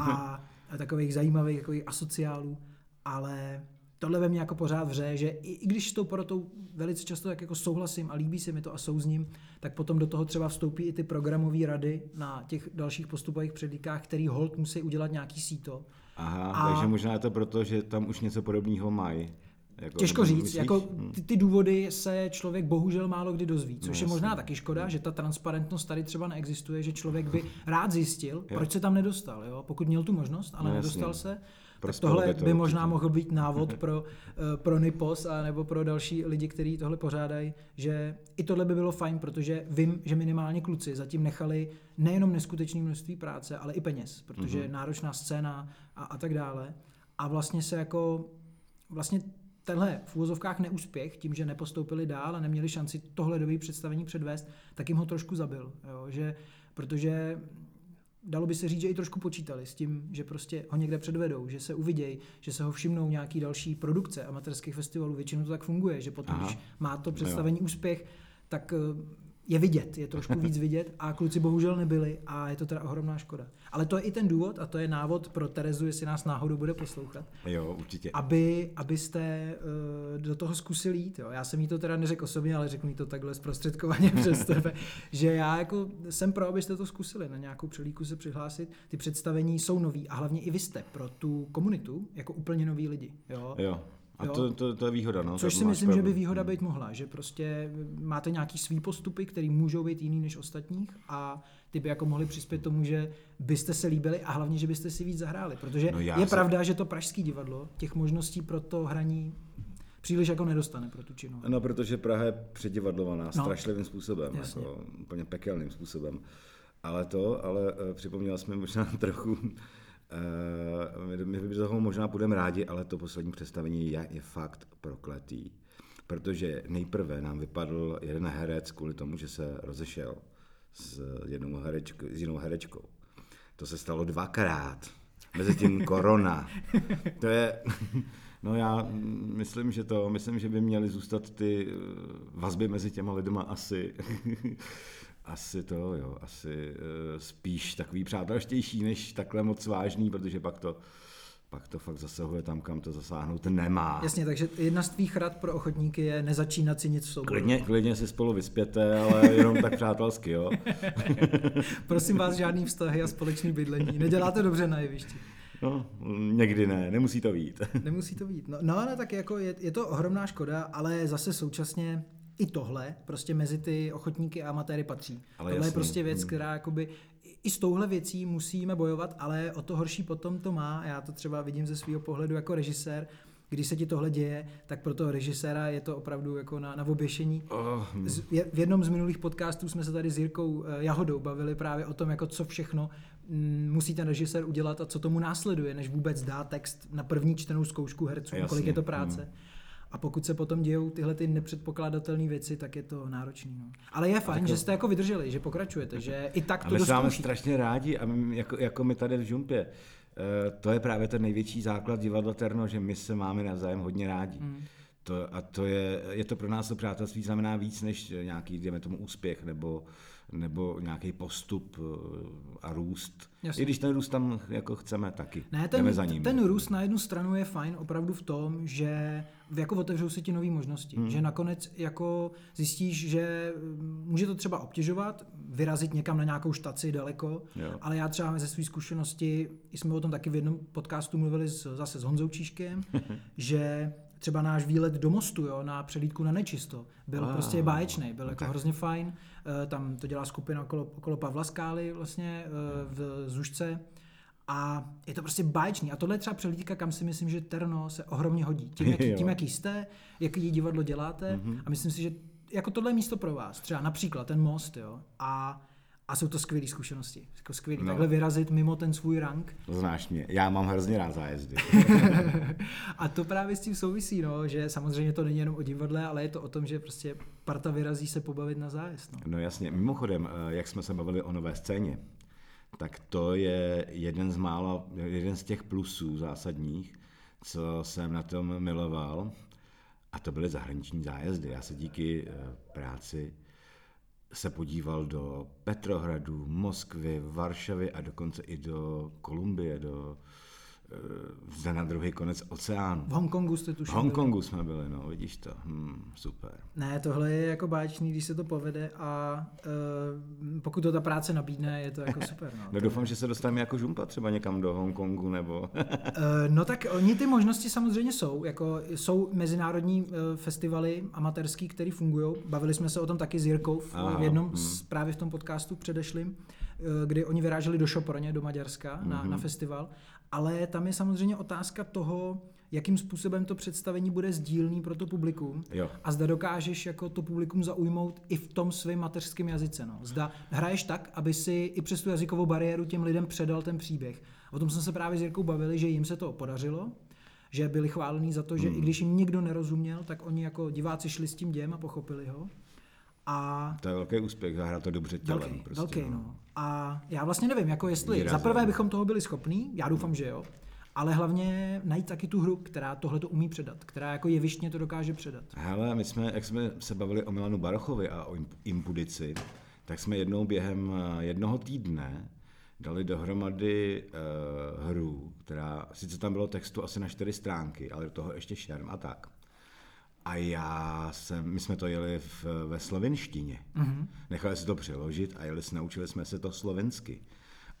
a, a takových zajímavých takových asociálů, ale tohle ve mně jako pořád vře, že i, i když s tou porotou velice často tak jako souhlasím a líbí se mi to a souzním, tak potom do toho třeba vstoupí i ty programové rady na těch dalších postupových předlíkách, který hold musí udělat nějaký síto. Aha, A- takže možná je to proto, že tam už něco podobného mají. Jako, Těžko říct, myslíš? jako ty, ty důvody se člověk bohužel málo kdy dozví, což No, je možná taky škoda, že ta transparentnost tady třeba neexistuje, že člověk by rád zjistil, Jo. proč se tam nedostal, jo? pokud měl tu možnost, ale No, nedostal jasně. se, tak tohle by možná mohl být návod pro, eh, pro Nipos a nebo pro další lidi, kteří tohle pořádají, že i tohle by bylo fajn, protože vím, že minimálně kluci zatím nechali nejenom neskutečné množství práce, ale i peněz, protože Mhm. náročná scéna a, a tak dále. a vlastně se jako, vlastně tenhle v úvozovkách neúspěch, tím, že nepostoupili dál a neměli šanci tohle dobrý představení předvést, tak jim ho trošku zabil. Jo? Že, protože dalo by se říct, že i trošku počítali s tím, že prostě ho někde předvedou, že se uvidějí, že se ho všimnou nějaký další produkce amatérských festivalů. Většinou to tak funguje, že potom, Aha. když má to představení jo. úspěch, tak eh, je vidět, je trošku víc vidět a kluci bohužel nebyli a je to teda ohromná škoda. Ale to je i ten důvod a to je návod pro Terezu, jestli nás náhodou bude poslouchat. Jo, určitě. Aby, abyste uh, do toho zkusili jít. Jo. Já jsem jí to teda neřekl osobně, ale řeknu jí to takhle zprostředkovaně přes tebe, že já jako jsem pro, abyste to zkusili na nějakou přelíku se přihlásit. Ty představení jsou nový a hlavně i vy jste pro tu komunitu jako úplně noví lidi. Jo. jo. A to, to, to je výhoda, no. Což si myslím, pravdu. že by výhoda být mohla, že prostě máte nějaký svý postupy, které můžou být jiný než ostatních a ty by jako mohli přispět tomu, že byste se líbili a hlavně, že byste si víc zahráli. Protože no je se... pravda, že to pražský divadlo těch možností pro to hraní příliš jako nedostane pro tu činu. No, protože Praha je předivadlovaná no. strašlivým způsobem, jako úplně pekelným způsobem. Ale to, ale uh, připomněla jsme možná trochu Eh, my, my toho možná budeme rádi, ale to poslední představení je, je fakt prokletý. Protože nejprve nám vypadl jeden herec kvůli tomu, že se rozešel s, jednou herečkou, s jinou herečkou. To se stalo dvakrát. Mezi tím korona. To je... No já myslím, že to, myslím, že by měly zůstat ty vazby mezi těma lidma asi asi to, jo, asi uh, spíš takový přátelštější, než takhle moc vážný, protože pak to, pak to fakt zasahuje tam, kam to zasáhnout nemá. Jasně, takže jedna z tvých rad pro ochotníky je nezačínat si nic v souboru. Klidně, klidně si spolu vyspěte, ale jenom tak přátelsky, jo. Prosím vás, žádný vztahy a společný bydlení. Neděláte dobře na jevišti. No, někdy ne, nemusí to být. nemusí to být. No, no ale tak jako je, je to ohromná škoda, ale zase současně i tohle prostě mezi ty ochotníky a amatéry patří. Ale tohle jasný. je prostě věc, hmm. která jakoby i s touhle věcí musíme bojovat, ale o to horší potom to má. Já to třeba vidím ze svého pohledu jako režisér, když se ti tohle děje, tak pro toho režiséra je to opravdu jako na, na oběšení. Oh. V jednom z minulých podcastů jsme se tady s Jirkou eh, Jahodou bavili právě o tom, jako co všechno mm, musí ten režisér udělat a co tomu následuje, než vůbec dá text na první čtenou zkoušku herců, Jasně. kolik je to práce. Hmm. A pokud se potom dějou tyhle ty nepředpokladatelné věci, tak je to náročné. No. Ale je fajn, že jste jako vydrželi, že pokračujete, že i tak to A my jsme strašně rádi, a my, jako, jako my tady v Žumpě. Uh, to je právě ten největší základ divadla Terno, že my se máme navzájem hodně rádi. Mm. To, a to je, je to pro nás to přátelství znamená víc než nějaký, dejme tomu, úspěch nebo, nebo nějaký postup eh, a růst. Jasně. I když ten růst tam jako chceme taky. Ne, ten, za ním. ten růst na jednu stranu je fajn opravdu v tom, že jako otevřou se ti nové možnosti. Hmm. Že nakonec jako zjistíš, že může to třeba obtěžovat, vyrazit někam na nějakou štaci daleko, jo. ale já třeba ze své zkušenosti, jsme o tom taky v jednom podcastu mluvili s, zase s Honzou Číškem, že třeba náš výlet do mostu jo, na přelídku na nečisto byl ah, prostě báječný, byl jako hrozně fajn. Eh, tam to dělá skupina okolo, okolo Pavla Skály vlastně eh, v Zušce. A je to prostě báječný. A tohle je třeba přelídka, kam si myslím, že Terno se ohromně hodí. Tím, jak, tím jaký jste, jaký divadlo děláte. Mm-hmm. A myslím si, že jako tohle je místo pro vás. Třeba například ten most. Jo. A a jsou to skvělé zkušenosti. Jako skvělý. No. Takhle vyrazit mimo ten svůj rank. Znáš mě, já mám hrozně rád zájezdy. a to právě s tím souvisí, no, že samozřejmě to není jenom o divadle, ale je to o tom, že prostě parta vyrazí se pobavit na zájezd. No, no jasně, mimochodem, eh, jak jsme se bavili o nové scéně, tak to je jeden z mála, jeden z těch plusů zásadních, co jsem na tom miloval, a to byly zahraniční zájezdy. Já se díky eh, práci se podíval do Petrohradu, Moskvy, Varšavy a dokonce i do Kolumbie, do zde na druhý konec oceánu. V Hongkongu jste tušili. V Hongkongu jsme byli, no, vidíš to. Hmm, super. Ne, tohle je jako báječný, když se to povede a uh, pokud to ta práce nabídne, je to jako super. No, no doufám, že se dostaneme jako žumpa třeba někam do Hongkongu nebo... uh, no tak oni ty možnosti samozřejmě jsou. Jako jsou mezinárodní festivaly amatérský, které fungují. Bavili jsme se o tom taky s Jirkou v, Aha, v jednom hmm. z, právě v tom podcastu předešlým, kdy oni vyráželi do Šoporně, do Maďarska, mm-hmm. na, na festival ale tam je samozřejmě otázka toho, jakým způsobem to představení bude sdílný pro to publikum jo. a zda dokážeš jako to publikum zaujmout i v tom svém mateřském jazyce. No. Zda hraješ tak, aby si i přes tu jazykovou bariéru těm lidem předal ten příběh. O tom jsme se právě s Jirkou bavili, že jim se to podařilo, že byli chválení za to, že hmm. i když jim nikdo nerozuměl, tak oni jako diváci šli s tím dějem a pochopili ho. A to je velký úspěch, zahrát to dobře tělem. Velký, prostě, velký, no. no. A já vlastně nevím, jako jestli za prvé bychom toho byli schopní, já doufám, že jo, ale hlavně najít taky tu hru, která tohle to umí předat, která jako jevištně to dokáže předat. Hele, my jsme, jak jsme se bavili o Milanu Barochovi a o imp- Impudici, tak jsme jednou během eh, jednoho týdne dali dohromady uh, hru, která, sice tam bylo textu asi na čtyři stránky, ale do toho ještě šerm a tak. A já jsem, my jsme to jeli v, ve slovenštině. Mm-hmm. Nechali si to přeložit a jeli, naučili jsme se to slovensky.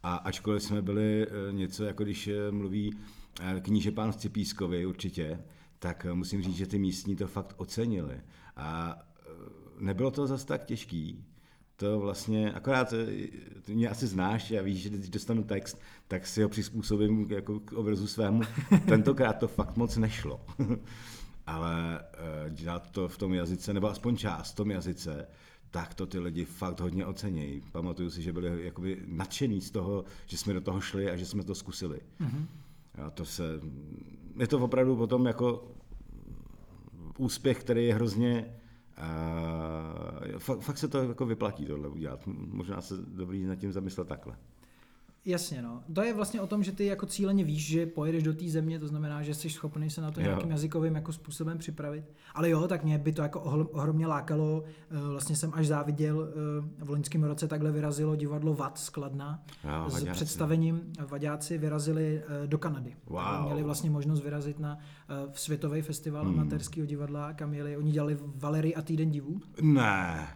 A ačkoliv jsme byli eh, něco, jako když eh, mluví eh, kníže pán v Cipískovi určitě, tak eh, musím říct, že ty místní to fakt ocenili. A eh, nebylo to zas tak těžký. To vlastně, akorát eh, ty mě asi znáš a víš, že když dostanu text, tak si ho přizpůsobím jako k obrazu svému. Tentokrát to fakt moc nešlo. Ale eh, dělat to v tom jazyce, nebo aspoň část v tom jazyce, tak to ty lidi fakt hodně ocenějí. Pamatuju si, že byli jakoby nadšení z toho, že jsme do toho šli a že jsme to zkusili. Mm-hmm. A to se, je to opravdu potom jako úspěch, který je hrozně, uh, fakt, fakt se to jako vyplatí tohle udělat. Možná se dobrý nad tím zamyslet takhle. Jasně, no. To je vlastně o tom, že ty jako cíleně víš, že pojedeš do té země, to znamená, že jsi schopný se na to Jo. nějakým jazykovým jako způsobem připravit. Ale jo, tak mě by to jako ohromně lákalo. Eh, Vlastně jsem až záviděl, eh, v loňském roce takhle vyrazilo divadlo VAT z Kladna Jo, s Vaďáci. představením. Vaďáci vyrazili eh, do Kanady. Wow. Měli vlastně možnost vyrazit na v světový festival hmm. amatérského divadla, kam jeli. Oni dělali Valery a týden divů. Ne.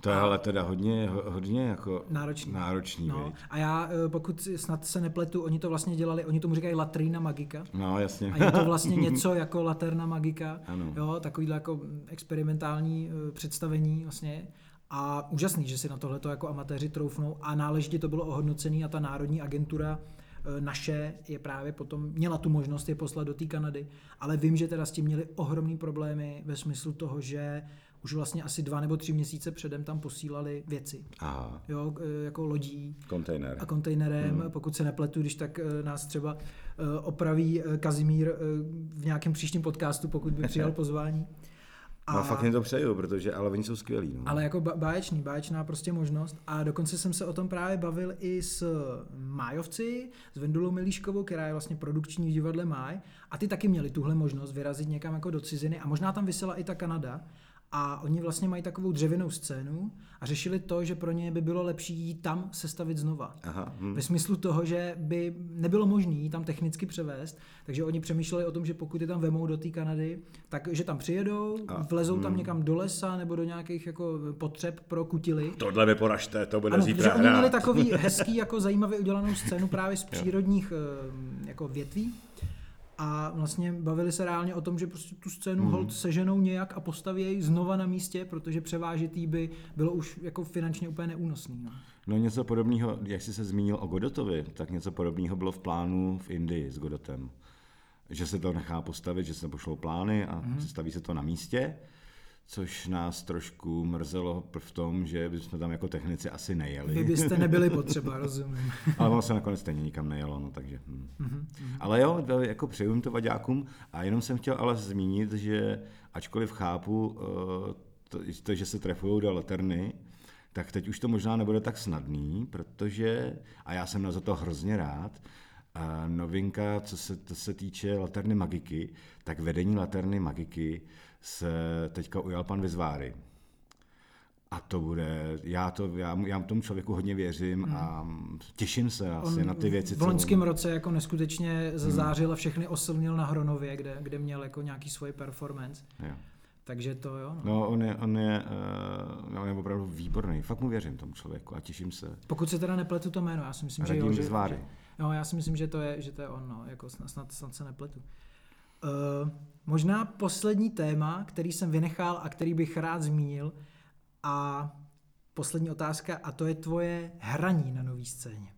To je ale teda hodně, ho- hodně jako Náročný. náročný No, a já, eh, pokud snad se nepletu, oni to vlastně dělali, oni tomu říkají latrina magika. no jasně. A je to vlastně něco jako Laterna Magika, Ano. jo, takovýhle jako experimentální eh, představení vlastně. A úžasný, že si na tohle jako amatéři troufnou a náležitě to bylo ohodnocený a ta národní agentura eh, naše je právě potom, měla tu možnost je poslat do té Kanady, ale vím, že teda s tím měli ohromný problémy ve smyslu toho, že už vlastně asi dva nebo tři měsíce předem tam posílali věci, Aha, jo, eh, jako lodí, kontejner. a kontejnerem, hmm. pokud se nepletu, když tak eh, nás třeba eh, opraví Kazimír v nějakém příštím podcastu, pokud by přijal pozvání. A... No, fakt mi to přeju, protože ale oni jsou skvělí. No. Ale jako báječný, báječná prostě možnost. A dokonce jsem se o tom právě bavil i s Májovci, s Vendulou Milíškovou, která je vlastně produkční v divadle Máj. A ty taky měli tuhle možnost vyrazit někam jako do ciziny. A možná tam vysela i ta Kanada. A oni vlastně mají takovou dřevěnou scénu a řešili to, že pro ně by bylo lepší ji tam sestavit znova. Aha, hm. Ve smyslu toho, že by nebylo možné ji tam technicky převést, takže oni přemýšleli o tom, že pokud je tam vemou do té Kanady, tak že tam přijedou, A, vlezou tam někam do lesa nebo do nějakých jako potřeb pro kutily. Tohle mi poražte, to bude Ano, zítra protože oni měli hrát. takový hezký, jako zajímavě udělanou scénu právě z přírodních eh, jako větví. A vlastně bavili se reálně o tom, že prostě tu scénu mm. hold seženou nějak a postaví jej znova na místě, protože převážitý by bylo už jako finančně úplně neúnosný. No. No něco podobného, jak jsi se zmínil o Godotovi, tak něco podobného bylo v plánu v Indii s Godotem. Že se to nechá postavit, že se pošlou plány a mm. staví se to na místě, což nás trošku mrzelo v tom, že bychom tam jako technici asi nejeli. Vy byste nebyli potřeba, rozumím. Ale ono se nakonec stejně nikam nejelo, no takže. Hm. Ale jo, jako přeju to vaďákům a jenom jsem chtěl ale zmínit, že ačkoliv chápu eh, to, to že se trefují do laterny, tak teď už to možná nebude tak snadný, protože, a já jsem na za to hrozně rád, a novinka, co se, to se týče Laterny Magiky, tak vedení Laterny Magiky se teďka ujal pan Vizváry. A to bude, já, to, já, já tomu člověku hodně věřím a těším se asi na ty věci, v on- loňském roce jako neskutečně zazářil a všechny oslnil na Hronově, kde, kde měl jako nějaký svůj performance. Jo. Takže to jo. No. No, on je, on, je, uh, on je opravdu výborný. Fakt mu věřím tomu člověku a těším se. Pokud se teda nepletu to jméno, já si myslím, že Radim jo. Že, že, no, já si myslím, že to je, že to je on, no, jako snad, snad, snad se nepletu. Uh, možná poslední téma, který jsem vynechal a který bych rád zmínil a poslední otázka a to je tvoje hraní na nový scéně.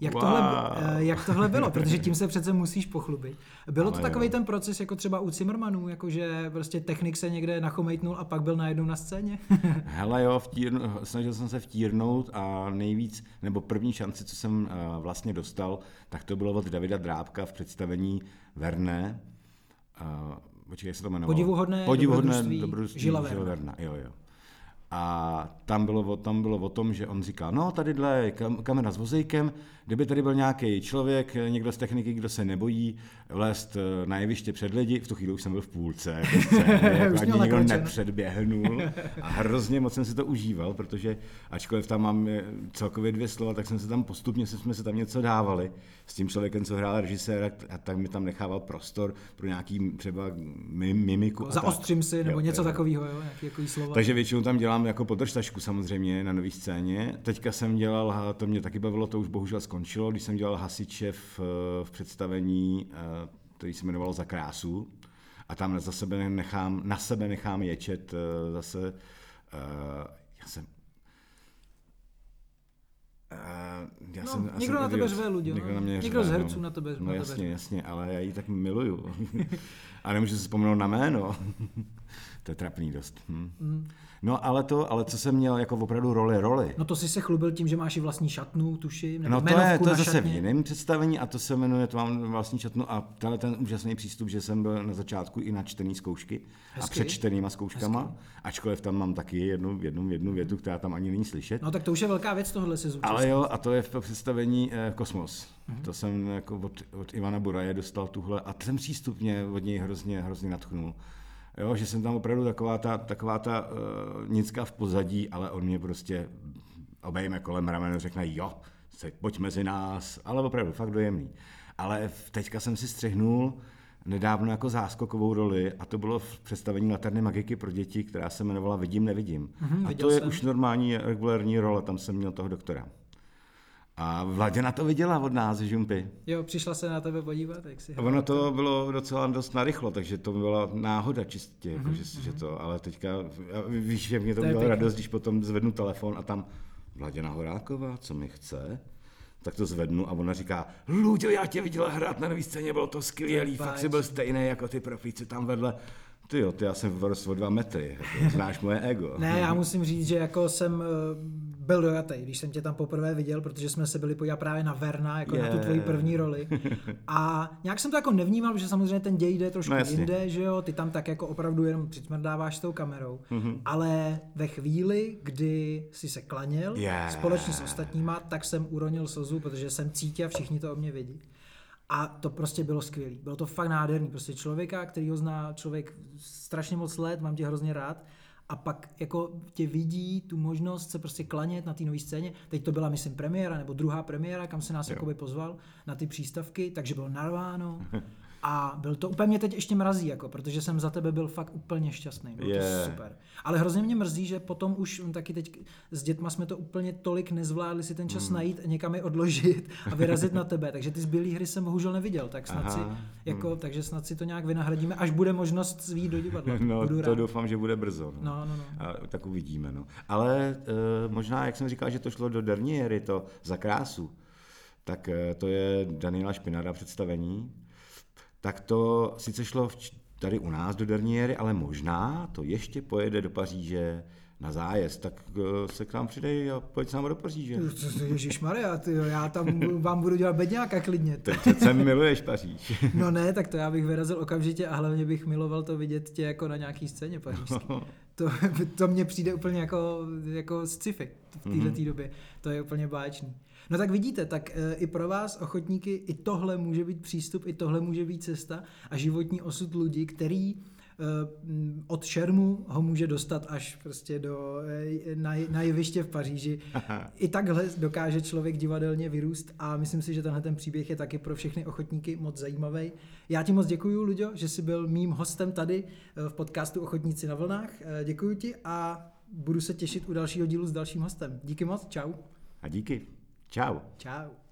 Jak, Wow. tohle, eh, jak tohle bylo, protože tím se přece musíš pochlubit. Bylo to Ale takový jo. ten proces jako třeba u Zimmermanů, jakože prostě technik se někde nachomejtnul a pak byl najednou na scéně? Hele jo, vtírnu, snažil jsem se vtírnout a nejvíc, nebo první šanci, co jsem uh, vlastně dostal, tak to bylo od Davida Drábka v představení Verne. Uh, počkej, jak se to jmenovalo? Podivuhodné Podivuhodné dobrodružství dobrodružství Žila Verna. Verna. Jo, jo. A tam bylo, o- tam bylo o tom, že on říká, no tadyhle je kam, kamera s vozejkem, kdyby tady byl nějaký člověk, někdo z techniky, kdo se nebojí vlézt eh, na jeviště před lidi, v tu chvíli už jsem byl v půlce, jako ani nakročeno. nepředběhnul a hrozně moc jsem si to užíval, protože ačkoliv tam mám eh, celkově dvě slova, tak jsem se tam postupně, jsme se tam něco dávali s tím člověkem, co hrál režiséra, a tak mi tam nechával prostor pro nějaký třeba mi- mimiku. a tak. Zaostřím si, nebo Jo, něco takového, jo, nějaký jako slova. Takže většinou tam dělám jako podržtašku samozřejmě na nový scéně. Teďka jsem dělal, a to mě taky bavilo, to už bohužel skončilo, když jsem dělal hasiče v, v představení, eh, který se jmenovalo Za krásu. A tam za sebe nechám, na sebe nechám ječet eh, zase, eh, já jsem, já No, jsem, někdo na tebe řve, Luděl, Někdo no. na mě Někdo z řve, herců na tebe- No na tebe jasně, řve. jasně, ale já ji tak miluju. a nemůžu si vzpomenout na jméno. to je trapný dost. Hm. No ale to, ale co jsem měl jako opravdu roli, roli. No to si se chlubil tím, že máš i vlastní šatnu, tuším, nebo No to je, to je zase šatně. v jiném představení a to se jmenuje, to mám vlastní četnu a tenhle ten úžasný přístup, že jsem byl na začátku i na čtený zkoušky a Hezky. před čtenýma zkouškama, ačkoliv tam mám taky jednu, jednu, jednu větu, která tam ani není slyšet. No tak to už je velká věc tohle se zúčastnit. Ale jo, a to je v představení eh, Kosmos. Mhm. Mm-hmm. To jsem jako od, od Ivana Buraje dostal tuhle a ten přístup mě od něj hrozně, hrozně natchnul. Jo, že jsem tam opravdu taková ta, taková ta uh, nicka v pozadí, ale on mě prostě obejme kolem ramene řekne jo, se, pojď mezi nás, ale opravdu fakt dojemný. Ale teďka jsem si střihnul nedávno jako záskokovou roli a to bylo v představení Laterny magiky pro děti, která se jmenovala Vidím, nevidím. Mhm, a to je jsem. už normální regulární role, tam jsem měl toho doktora. A Vladě na to viděla od nás, Žumpy. Jo, přišla se na tebe podívat, jak si A ono to bylo docela dost narychlo, takže to byla náhoda čistě, jako, že, že to, ale teďka, víš, že mě to To udělalo radost, když potom zvednu telefon a tam Vladěna Horáková, co mi chce, tak to zvednu a ona říká, Luďo, já tě viděla hrát na nový scéně, bylo to skvělý, fakt si byl stejný jako ty profíci tam vedle. Ty jo, ty já jsem vyrost o dva metry, jako, znáš moje ego. Ne, já musím říct, že jako jsem eh, byl dojatý, když jsem tě tam poprvé viděl, protože jsme se byli podívat právě na Verna, jako na tu tvoji první roli. A nějak jsem to jako nevnímal, protože samozřejmě ten děj jde trošku No jasně. jinde, že jo, ty tam tak jako opravdu jenom přicmrdáváš s tou kamerou. Mhm. Ale ve chvíli, kdy si se klaněl Je. společně s ostatníma, tak jsem uronil slzu, protože jsem cítil a všichni to o mě vědí. A to prostě bylo skvělé. Bylo to fakt nádherný. Prostě člověka, který ho zná člověk strašně moc let, mám tě hrozně rád. A pak jako tě vidí tu možnost se prostě klanět na té nové scéně. Teď to byla, myslím, premiéra nebo druhá premiéra, kam se nás jakoby pozval na ty přístavky, takže bylo narváno. A byl to úplně mě teď ještě mrazí, jako, protože jsem za tebe byl fakt úplně šťastný. Bylo Je. to super. Ale hrozně mě mrzí, že potom už hm, taky teď s dětma jsme to úplně tolik nezvládli si ten čas Hmm. najít, někam je odložit a vyrazit na tebe. Takže ty zbylé hry jsem bohužel neviděl, tak snad Aha, si, jako, takže snad si to nějak vynahradíme, až bude možnost svít do divadla. No, Budu to rád. doufám, že bude brzo. No, no, no. A, tak uvidíme. No. Ale e, možná, jak jsem říkal, že to šlo do Derniery, to za krásu, tak e, to je Daniela Špinada představení, tak to sice šlo v, tady u nás do Derniery, ale možná to ještě pojede do Paříže na zájezd, tak e, se k nám přidej a pojď s námi do Paříže. Ježíš Maria, já tam vám budu dělat bedňáka klidně. Ty přece miluješ Paříž. No ne, tak to já bych vyrazil okamžitě a hlavně bych miloval to vidět tě jako na nějaký scéně pařížský. To, to mně přijde úplně jako, jako sci-fi v této Mhm. mm době. To je úplně báječný. No tak vidíte, tak e, i pro vás, ochotníky, i tohle může být přístup, i tohle může být cesta a životní osud lidí, který e, od šermu ho může dostat až prostě do, e, na, na jeviště v Paříži. I takhle dokáže člověk divadelně vyrůst a myslím si, že tenhle ten příběh je taky pro všechny ochotníky moc zajímavý. Já ti moc děkuji, Luďo, že jsi byl mým hostem tady v podcastu Ochotníci na vlnách. Děkuji ti a budu se těšit u dalšího dílu s dalším hostem. Díky moc, čau. A díky. Čau. Čau.